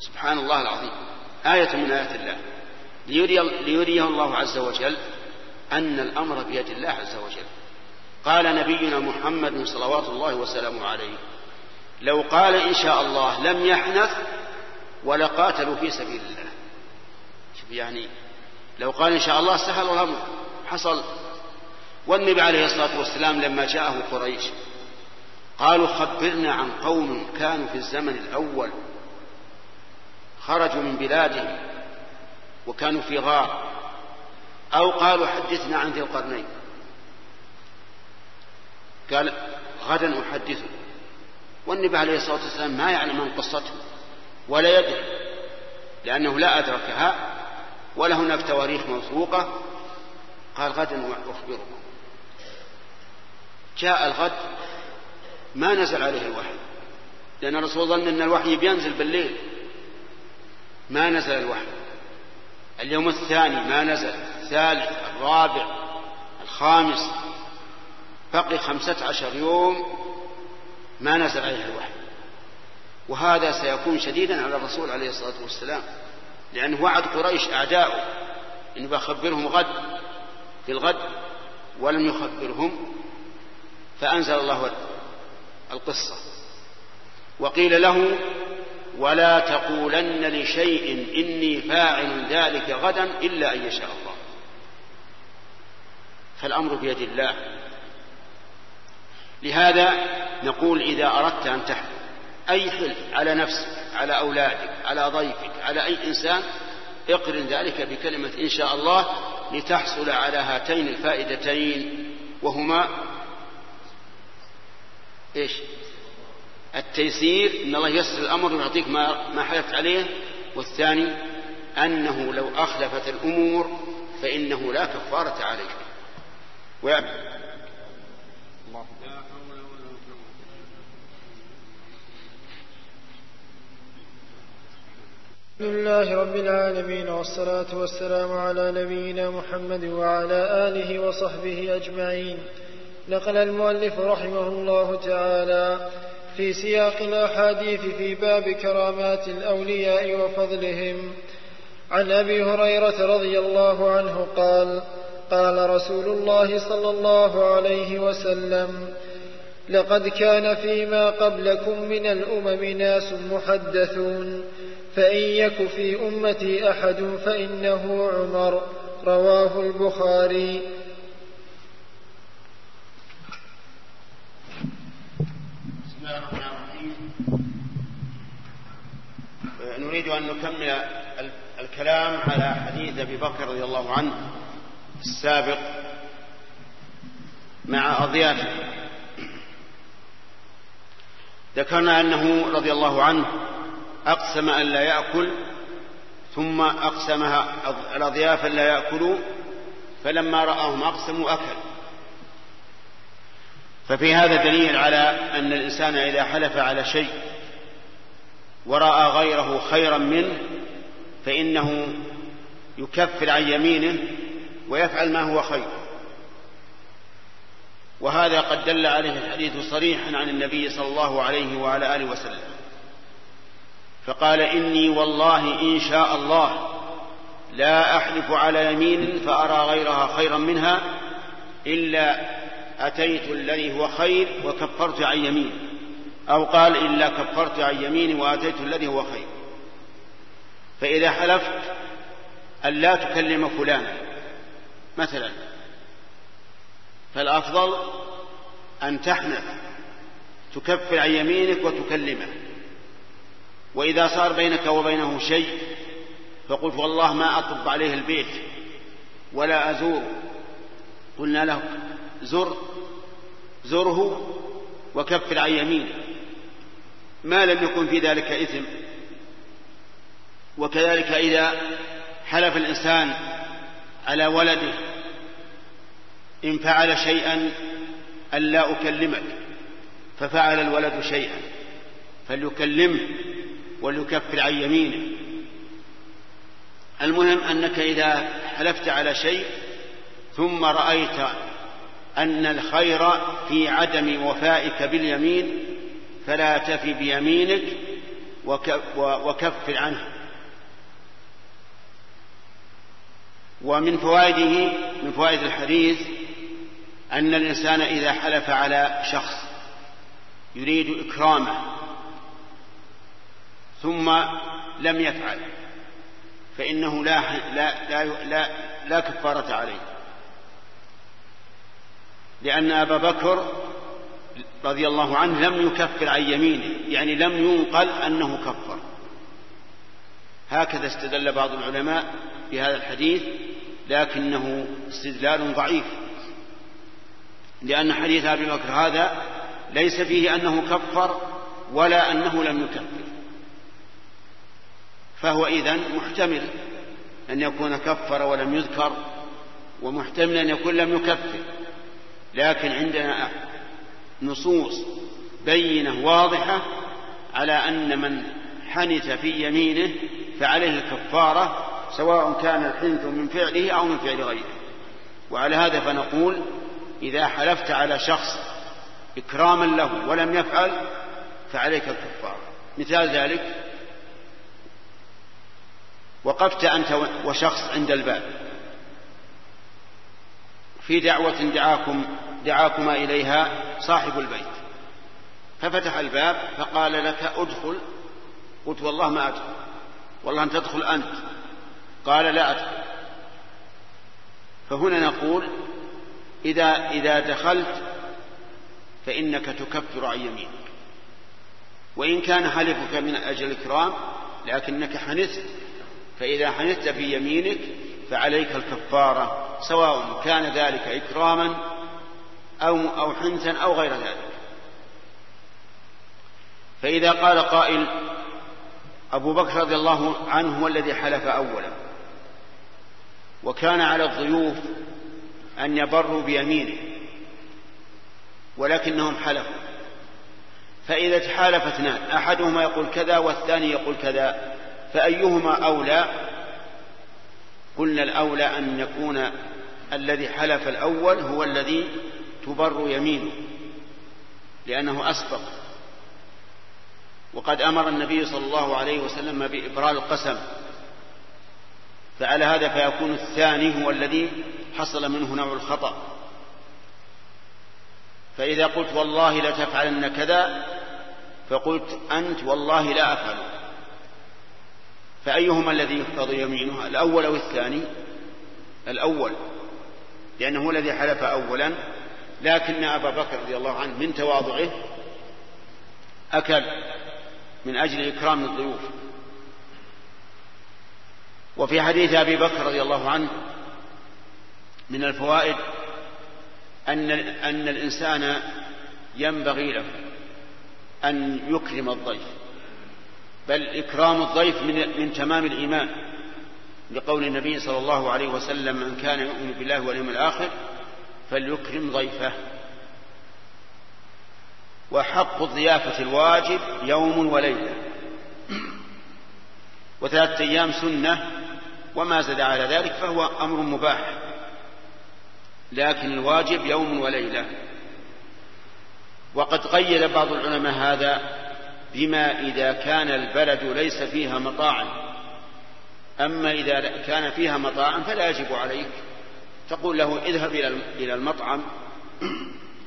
سبحان الله العظيم. آية من آيات الله. ليري ليريه الله عز وجل أن الأمر بيد الله عز وجل. قال نبينا محمد صلوات الله وسلامه عليه لو قال إن شاء الله لم يحنث ولقاتلوا في سبيل الله. شوف يعني لو قال إن شاء الله سهل الأمر حصل. والنبي عليه الصلاة والسلام لما جاءه قريش قالوا خبرنا عن قوم كانوا في الزمن الأول خرجوا من بلادهم وكانوا في غار. أو قالوا حدثنا عن ذي القرنين. قال غدا أحدثك والنبي عليه الصلاة والسلام ما يعلم عن قصته ولا يدري لأنه لا أدركها ولا هناك تواريخ موثوقة. قال غدا أخبركم. جاء الغد ما نزل عليه الوحي لأن الرسول ظن أن الوحي بينزل بالليل. ما نزل الوحي. اليوم الثاني ما نزل. الثالث الرابع الخامس بقي خمسة عشر يوم ما نزل عليه الوحي. وهذا سيكون شديدا على الرسول عليه الصلاة والسلام لأنه وعد قريش أعداؤه إنه بخبرهم غد في الغد ولم يخبرهم فأنزل الله القصة. وقيل له ولا تقولن لشيء إني فاعل ذلك غدا إلا أن يشاء الله. فالأمر بيد الله. لهذا نقول إذا أردت أن تحلف أي حلف على نفسك على أولادك على ضيفك على أي إنسان اقرن ذلك بكلمة إن شاء الله لتحصل على هاتين الفائدتين وهما إيش؟ التيسير إن الله يسر الأمر ويعطيك ما ما حلفت عليه. والثاني أنه لو أخلفت الأمور فإنه لا كفارة عليك الحمد لله رب العالمين والصلاة والسلام على نبينا محمد وعلى آله وصحبه أجمعين. نقل المؤلف رحمه الله تعالى في سياق الأحاديث في باب كرامات الأولياء وفضلهم. عن أبي هريرة رضي الله عنه قال قال رسول الله صلى الله عليه وسلم لقد كان فيما قبلكم من الأمم ناس محدثون فإن يك في أمتي أحد فإنه عمر. رواه البخاري. نريد أن نكمل الكلام على حديث أبي بكر رضي الله عنه. السابق مع أضيافه. ذكرنا أنه رضي الله عنه أقسم أن لا يأكل ثم أقسمها الأضياف لا يأكلوا فلما رآهم أقسموا أكل. ففي هذا دليل على أن الإنسان إذا حلف على شيء ورأى غيره خيرا منه فإنه يكفر عن يمينه ويفعل ما هو خير. وهذا قد دل عليه الحديث صريحا عن النبي صلى الله عليه وعلى آله وسلم. فقال إني والله إن شاء الله لا أحلف على يمين فأرى غيرها خيرا منها إلا أتيت الذي هو خير وكفرت عن يميني أو قال إلا كفرت عن يميني وأتيت الذي هو خير. فإذا حلفت أن لا تكلم فلانا. مثلا. فالأفضل أن تحنث تكفر عن يمينك وتكلمه. وإذا صار بينك وبينه شيء فقلت والله ما أطب عليه البيت ولا أزور. قلنا له زر زره وكفر عن يمينه ما لم يكن في ذلك إثم. وكذلك إذا حلف الإنسان على ولده. إن فعل شيئا ألا أكلمك ففعل الولد شيئا فليكلمه وليكفر عن يمينه. المهم أنك إذا حلفت على شيء ثم رأيت أن الخير في عدم وفائك باليمين فلا تفي بيمينك وكفر عنه. ومن فوائده من فوائد الحديث أن الإنسان إذا حلف على شخص يريد إكرامه ثم لم يفعل فإنه لا لا لا لا, لا كفارة عليه. لأن أبا بكر رضي الله عنه لم يكفر عن يمينه يعني لم ينقل أنه كفر. هكذا استدل بعض العلماء بهذا الحديث لكنه استدلال ضعيف. لأن حديث أبي بكر هذا ليس فيه أنه كفر ولا أنه لم يكفر. فهو إذن محتمل أن يكون كفر ولم يذكر ومحتمل أن يكون لم يكفر. لكن عندنا نصوص بينة واضحة على أن من حنث في يمينه فعليه الكفارة سواء كان الحنث من فعله أو من فعل غيره. وعلى هذا فنقول إذا حلفت على شخص إكراما له ولم يفعل فعليك الكفارة مثال ذلك وقفت أنت وشخص عند الباب. في دعوة دعاكم دعاكما إليها صاحب البيت. ففتح الباب فقال لك ادخل. قلت والله ما أدخل. والله أن تدخل أنت. قال لا أدخل. فهنا نقول إذا إذا دخلت فإنك تكفر عن يمينك. وإن كان حلفك من أجل الإكرام لكنك حنثت فإذا حنثت في يمينك فعليك الكفارة سواء كان ذلك إكراما أو أو حنثا أو غير ذلك. فإذا قال قائل أبو بكر رضي الله عنه هو الذي حلف أولا. وكان على الضيوف أن يبروا بيمينه ولكنهم حلفوا. فإذا تحالف اثنان أحدهما يقول كذا والثاني يقول كذا فأيهما أولى؟ قلنا الأولى أن يكون الذي حلف الأول هو الذي تبر يمينه لأنه أسبق. وقد أمر النبي صلى الله عليه وسلم بإبرار القسم. فعلى هذا فيكون الثاني هو الذي حصل منه نوع الخطأ. فإذا قلت والله لتفعلن كذا فقلت أنت والله لا أفعل. فأيهما الذي يقتضي يمينه الأول أو الثاني؟ الأول لأنه هو الذي حلف أولا لكن أبا بكر رضي الله عنه من تواضعه أكل من أجل إكرام الضيوف. وفي حديث أبي بكر رضي الله عنه من الفوائد أن أن الإنسان ينبغي له أن يكرم الضيف بل إكرام الضيف من من تمام الإيمان لقول النبي صلى الله عليه وسلم من كان يؤمن بالله واليوم الآخر فليكرم ضيفه. وحق الضيافة الواجب يوم وليلة. وثلاثة أيام سنة وما زاد على ذلك فهو أمر مباح. لكن الواجب يوم وليلة. وقد قيد بعض العلماء هذا بما إذا كان البلد ليس فيها مطاعم. أما إذا كان فيها مطاعم فلا يجب عليك. تقول له اذهب إلى المطعم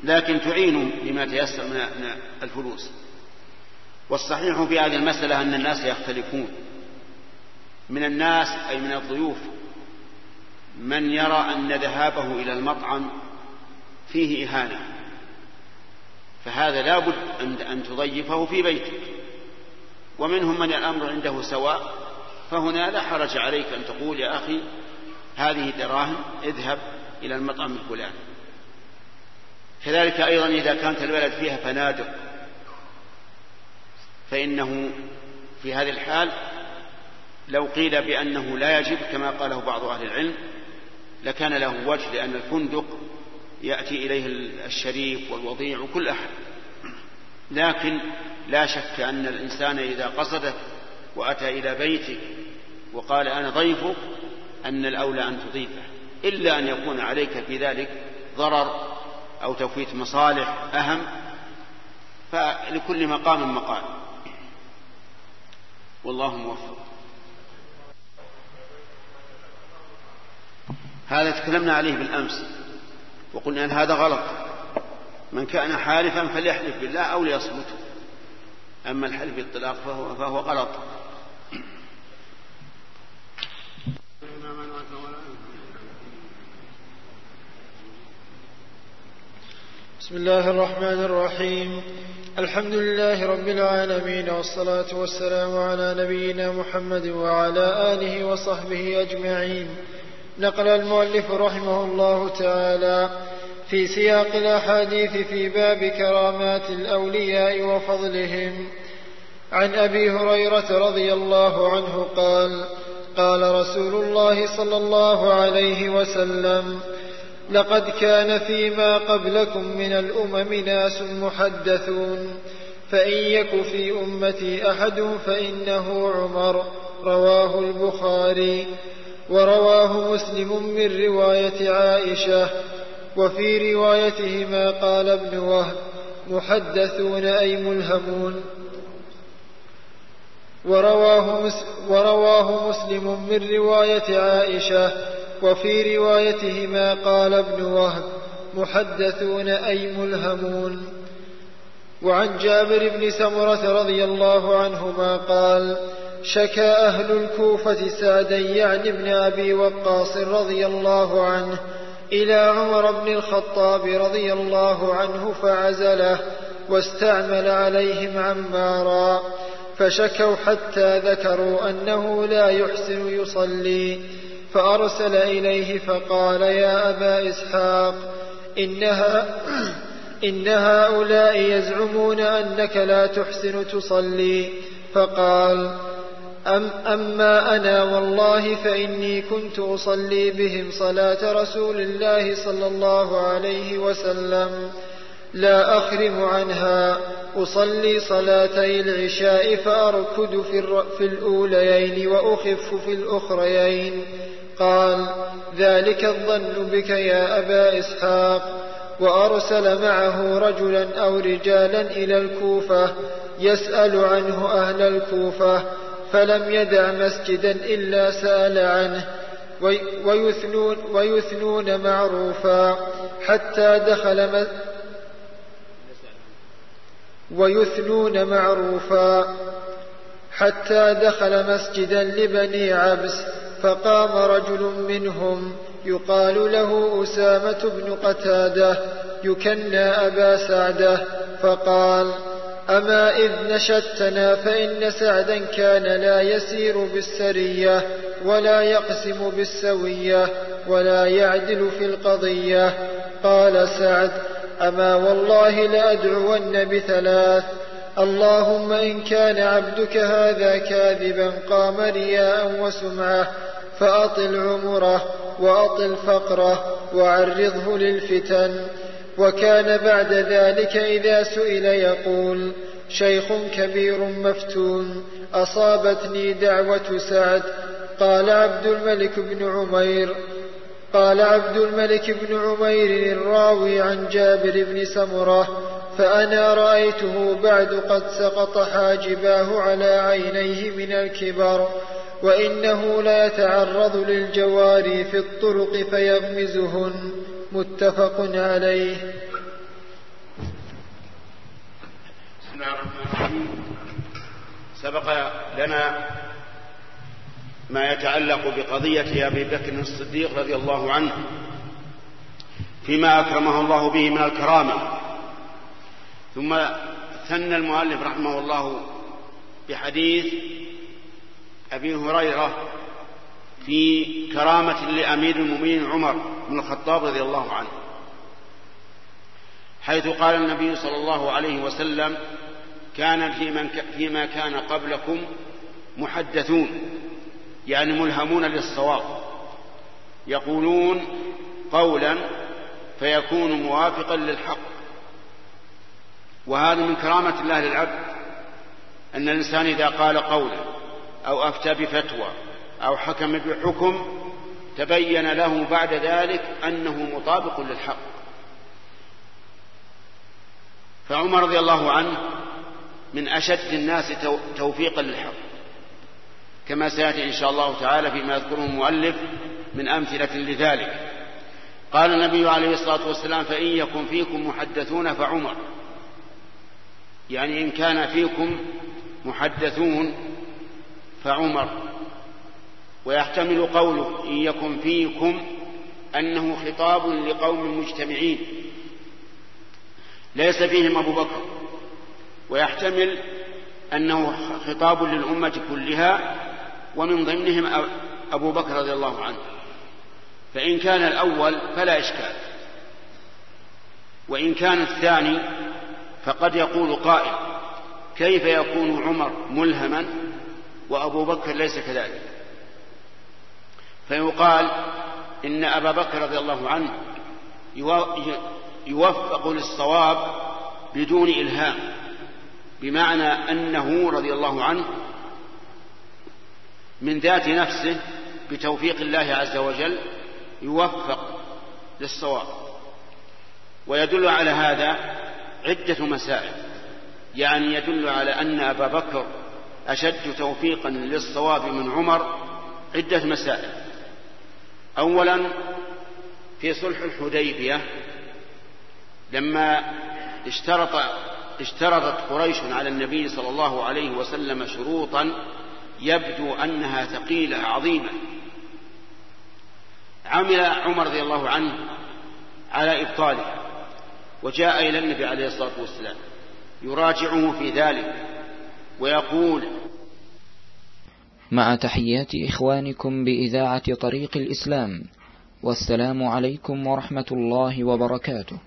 لكن تعين بما تيسر من الفلوس. والصحيح في هذه المسألة أن الناس يختلفون. من الناس أي من الضيوف. من يرى أن ذهابه إلى المطعم فيه إهانة. فهذا لا بد أن تضيفه في بيتك. ومنهم من الأمر عنده سواء فهنا لا حرج عليك أن تقول يا أخي هذه دراهم اذهب إلى المطعم الفلاني. كذلك أيضا إذا كانت البلد فيها فنادق فإنه في هذه الحال لو قيل بأنه لا يجب كما قاله بعض أهل العلم لكان له وجه لأن الفندق يأتي إليه الشريف والوضيع وكل أحد. لكن لا شك أن الإنسان إذا قصدك وأتى إلى بيتك وقال أنا ضيفك أن الأولى أن تضيفه إلا أن يكون عليك في ذلك ضرر أو توفيت مصالح أهم فلكل مقام مقال. والله موفق. هذا تكلمنا عليه بالأمس. وقلنا أن هذا غلط. من كان حالفا فليحلف بالله أو ليصمت. أما الحلف بالطلاق فهو, فهو غلط. بسم الله الرحمن الرحيم. الحمد لله رب العالمين والصلاة والسلام على نبينا محمد وعلى آله وصحبه أجمعين. نقل المؤلف رحمه الله تعالى في سياق الأحاديث في باب كرامات الأولياء وفضلهم. عن أبي هريرة رضي الله عنه قال قال رسول الله صلى الله عليه وسلم لقد كان فيما قبلكم من الأمم ناس محدثون فإن يك في أمتي أحد فإنه عمر رواه البخاري. ورواه مسلم من رواية عائشة وفي روايتهما قال ابن وهب محدثون أي ملهمون ورواه, ورواه مسلم من رواية عائشة وفي روايتهما قال ابن وهب محدثون أي ملهمون وعن جابر بن سمرة رضي الله عنهما قال شكى أهل الكوفة سعدا يعني ابن أبي وقاص رضي الله عنه إلى عمر بن الخطاب رضي الله عنه فعزله واستعمل عليهم عمارا فشكوا حتى ذكروا أنه لا يحسن يصلي فأرسل إليه فقال يا أبا إسحاق إنها إن هؤلاء يزعمون أنك لا تحسن تصلي فقال أم أما أنا والله فإني كنت أصلي بهم صلاة رسول الله صلى الله عليه وسلم. لا أخرم عنها. أصلي صلاتي العشاء فأركد في, في الأوليين وأخف في الأخريين. قال ذلك الظن بك يا أبا إسحاق. وأرسل معه رجلا أو رجالا إلى الكوفة يسأل عنه أهل الكوفة. فلم يدع مسجدا إلا سأل عنه ويثنون, ويثنون معروفا حتى دخل ويثنون معروفا حتى دخل مسجدا لبني عبس فقام رجل منهم يقال له أسامة بن قتادة يكنى أبا سعدة فقال أما إذ نشدتنا فإن سعدا كان لا يسير بالسرية ولا يقسم بالسوية ولا يعدل في القضية. قال سعد أما والله لأدعون بثلاث. اللهم إن كان عبدك هذا كاذبا قام رياء وسمعة فأطل عمره وأطل فقره وعرضه للفتن. وكان بعد ذلك إذا سئل يقول شيخ كبير مفتون أصابتني دعوة سعد. قال عبد الملك بن عمير. قال عبد الملك بن عمير الراوي عن جابر بن سمرة فأنا رأيته بعد قد سقط حاجباه على عينيه من الكبر وإنه لا يتعرض للجواري في الطرق فيغمزهن. متفق عليه. بسم الله الرحمن الرحيم. سبق لنا ما يتعلق بقضية أبي بكر الصديق رضي الله عنه فيما أكرمه الله به من الكرامة. ثم ثنى المؤلف رحمه الله بحديث أبي هريرة في كرامة لأمير المؤمنين عمر. بن الخطاب رضي الله عنه حيث قال النبي صلى الله عليه وسلم كان في من فيما كان قبلكم محدثون يعني ملهمون للصواب يقولون قولا فيكون موافقا للحق. وهذا من كرامة الله للعبد أن الإنسان إذا قال قولا أو أفتى بفتوى أو حكم بحكم تبين له بعد ذلك أنه مطابق للحق. فعمر رضي الله عنه من أشد الناس توفيقا للحق. كما سيأتي إن شاء الله تعالى فيما يذكره المؤلف من أمثلة لذلك. قال النبي عليه الصلاة والسلام فإن يكن فيكم محدثون فعمر. يعني إن كان فيكم محدثون فعمر. ويحتمل قوله إن يكن فيكم أنه خطاب لقوم مجتمعين. ليس فيهم أبو بكر. ويحتمل أنه خطاب للأمة كلها ومن ضمنهم أبو بكر رضي الله عنه. فإن كان الأول فلا إشكال. وإن كان الثاني فقد يقول قائل كيف يكون عمر ملهما وأبو بكر ليس كذلك؟ فيقال إن أبا بكر رضي الله عنه يوفق للصواب بدون إلهام بمعنى أنه رضي الله عنه من ذات نفسه بتوفيق الله عز وجل يوفق للصواب. ويدل على هذا عدة مسائل يعني يدل على أن أبا بكر أشد توفيقا للصواب من عمر عدة مسائل. أولا في صلح الحديبية لما اشترط اشترطت قريش على النبي صلى الله عليه وسلم شروطا يبدو أنها ثقيلة عظيمة. عمل عمر رضي الله عنه على إبطالها وجاء إلى النبي عليه الصلاة والسلام يراجعه في ذلك ويقول مع تحيات إخوانكم بإذاعة طريق الإسلام والسلام عليكم ورحمة الله وبركاته.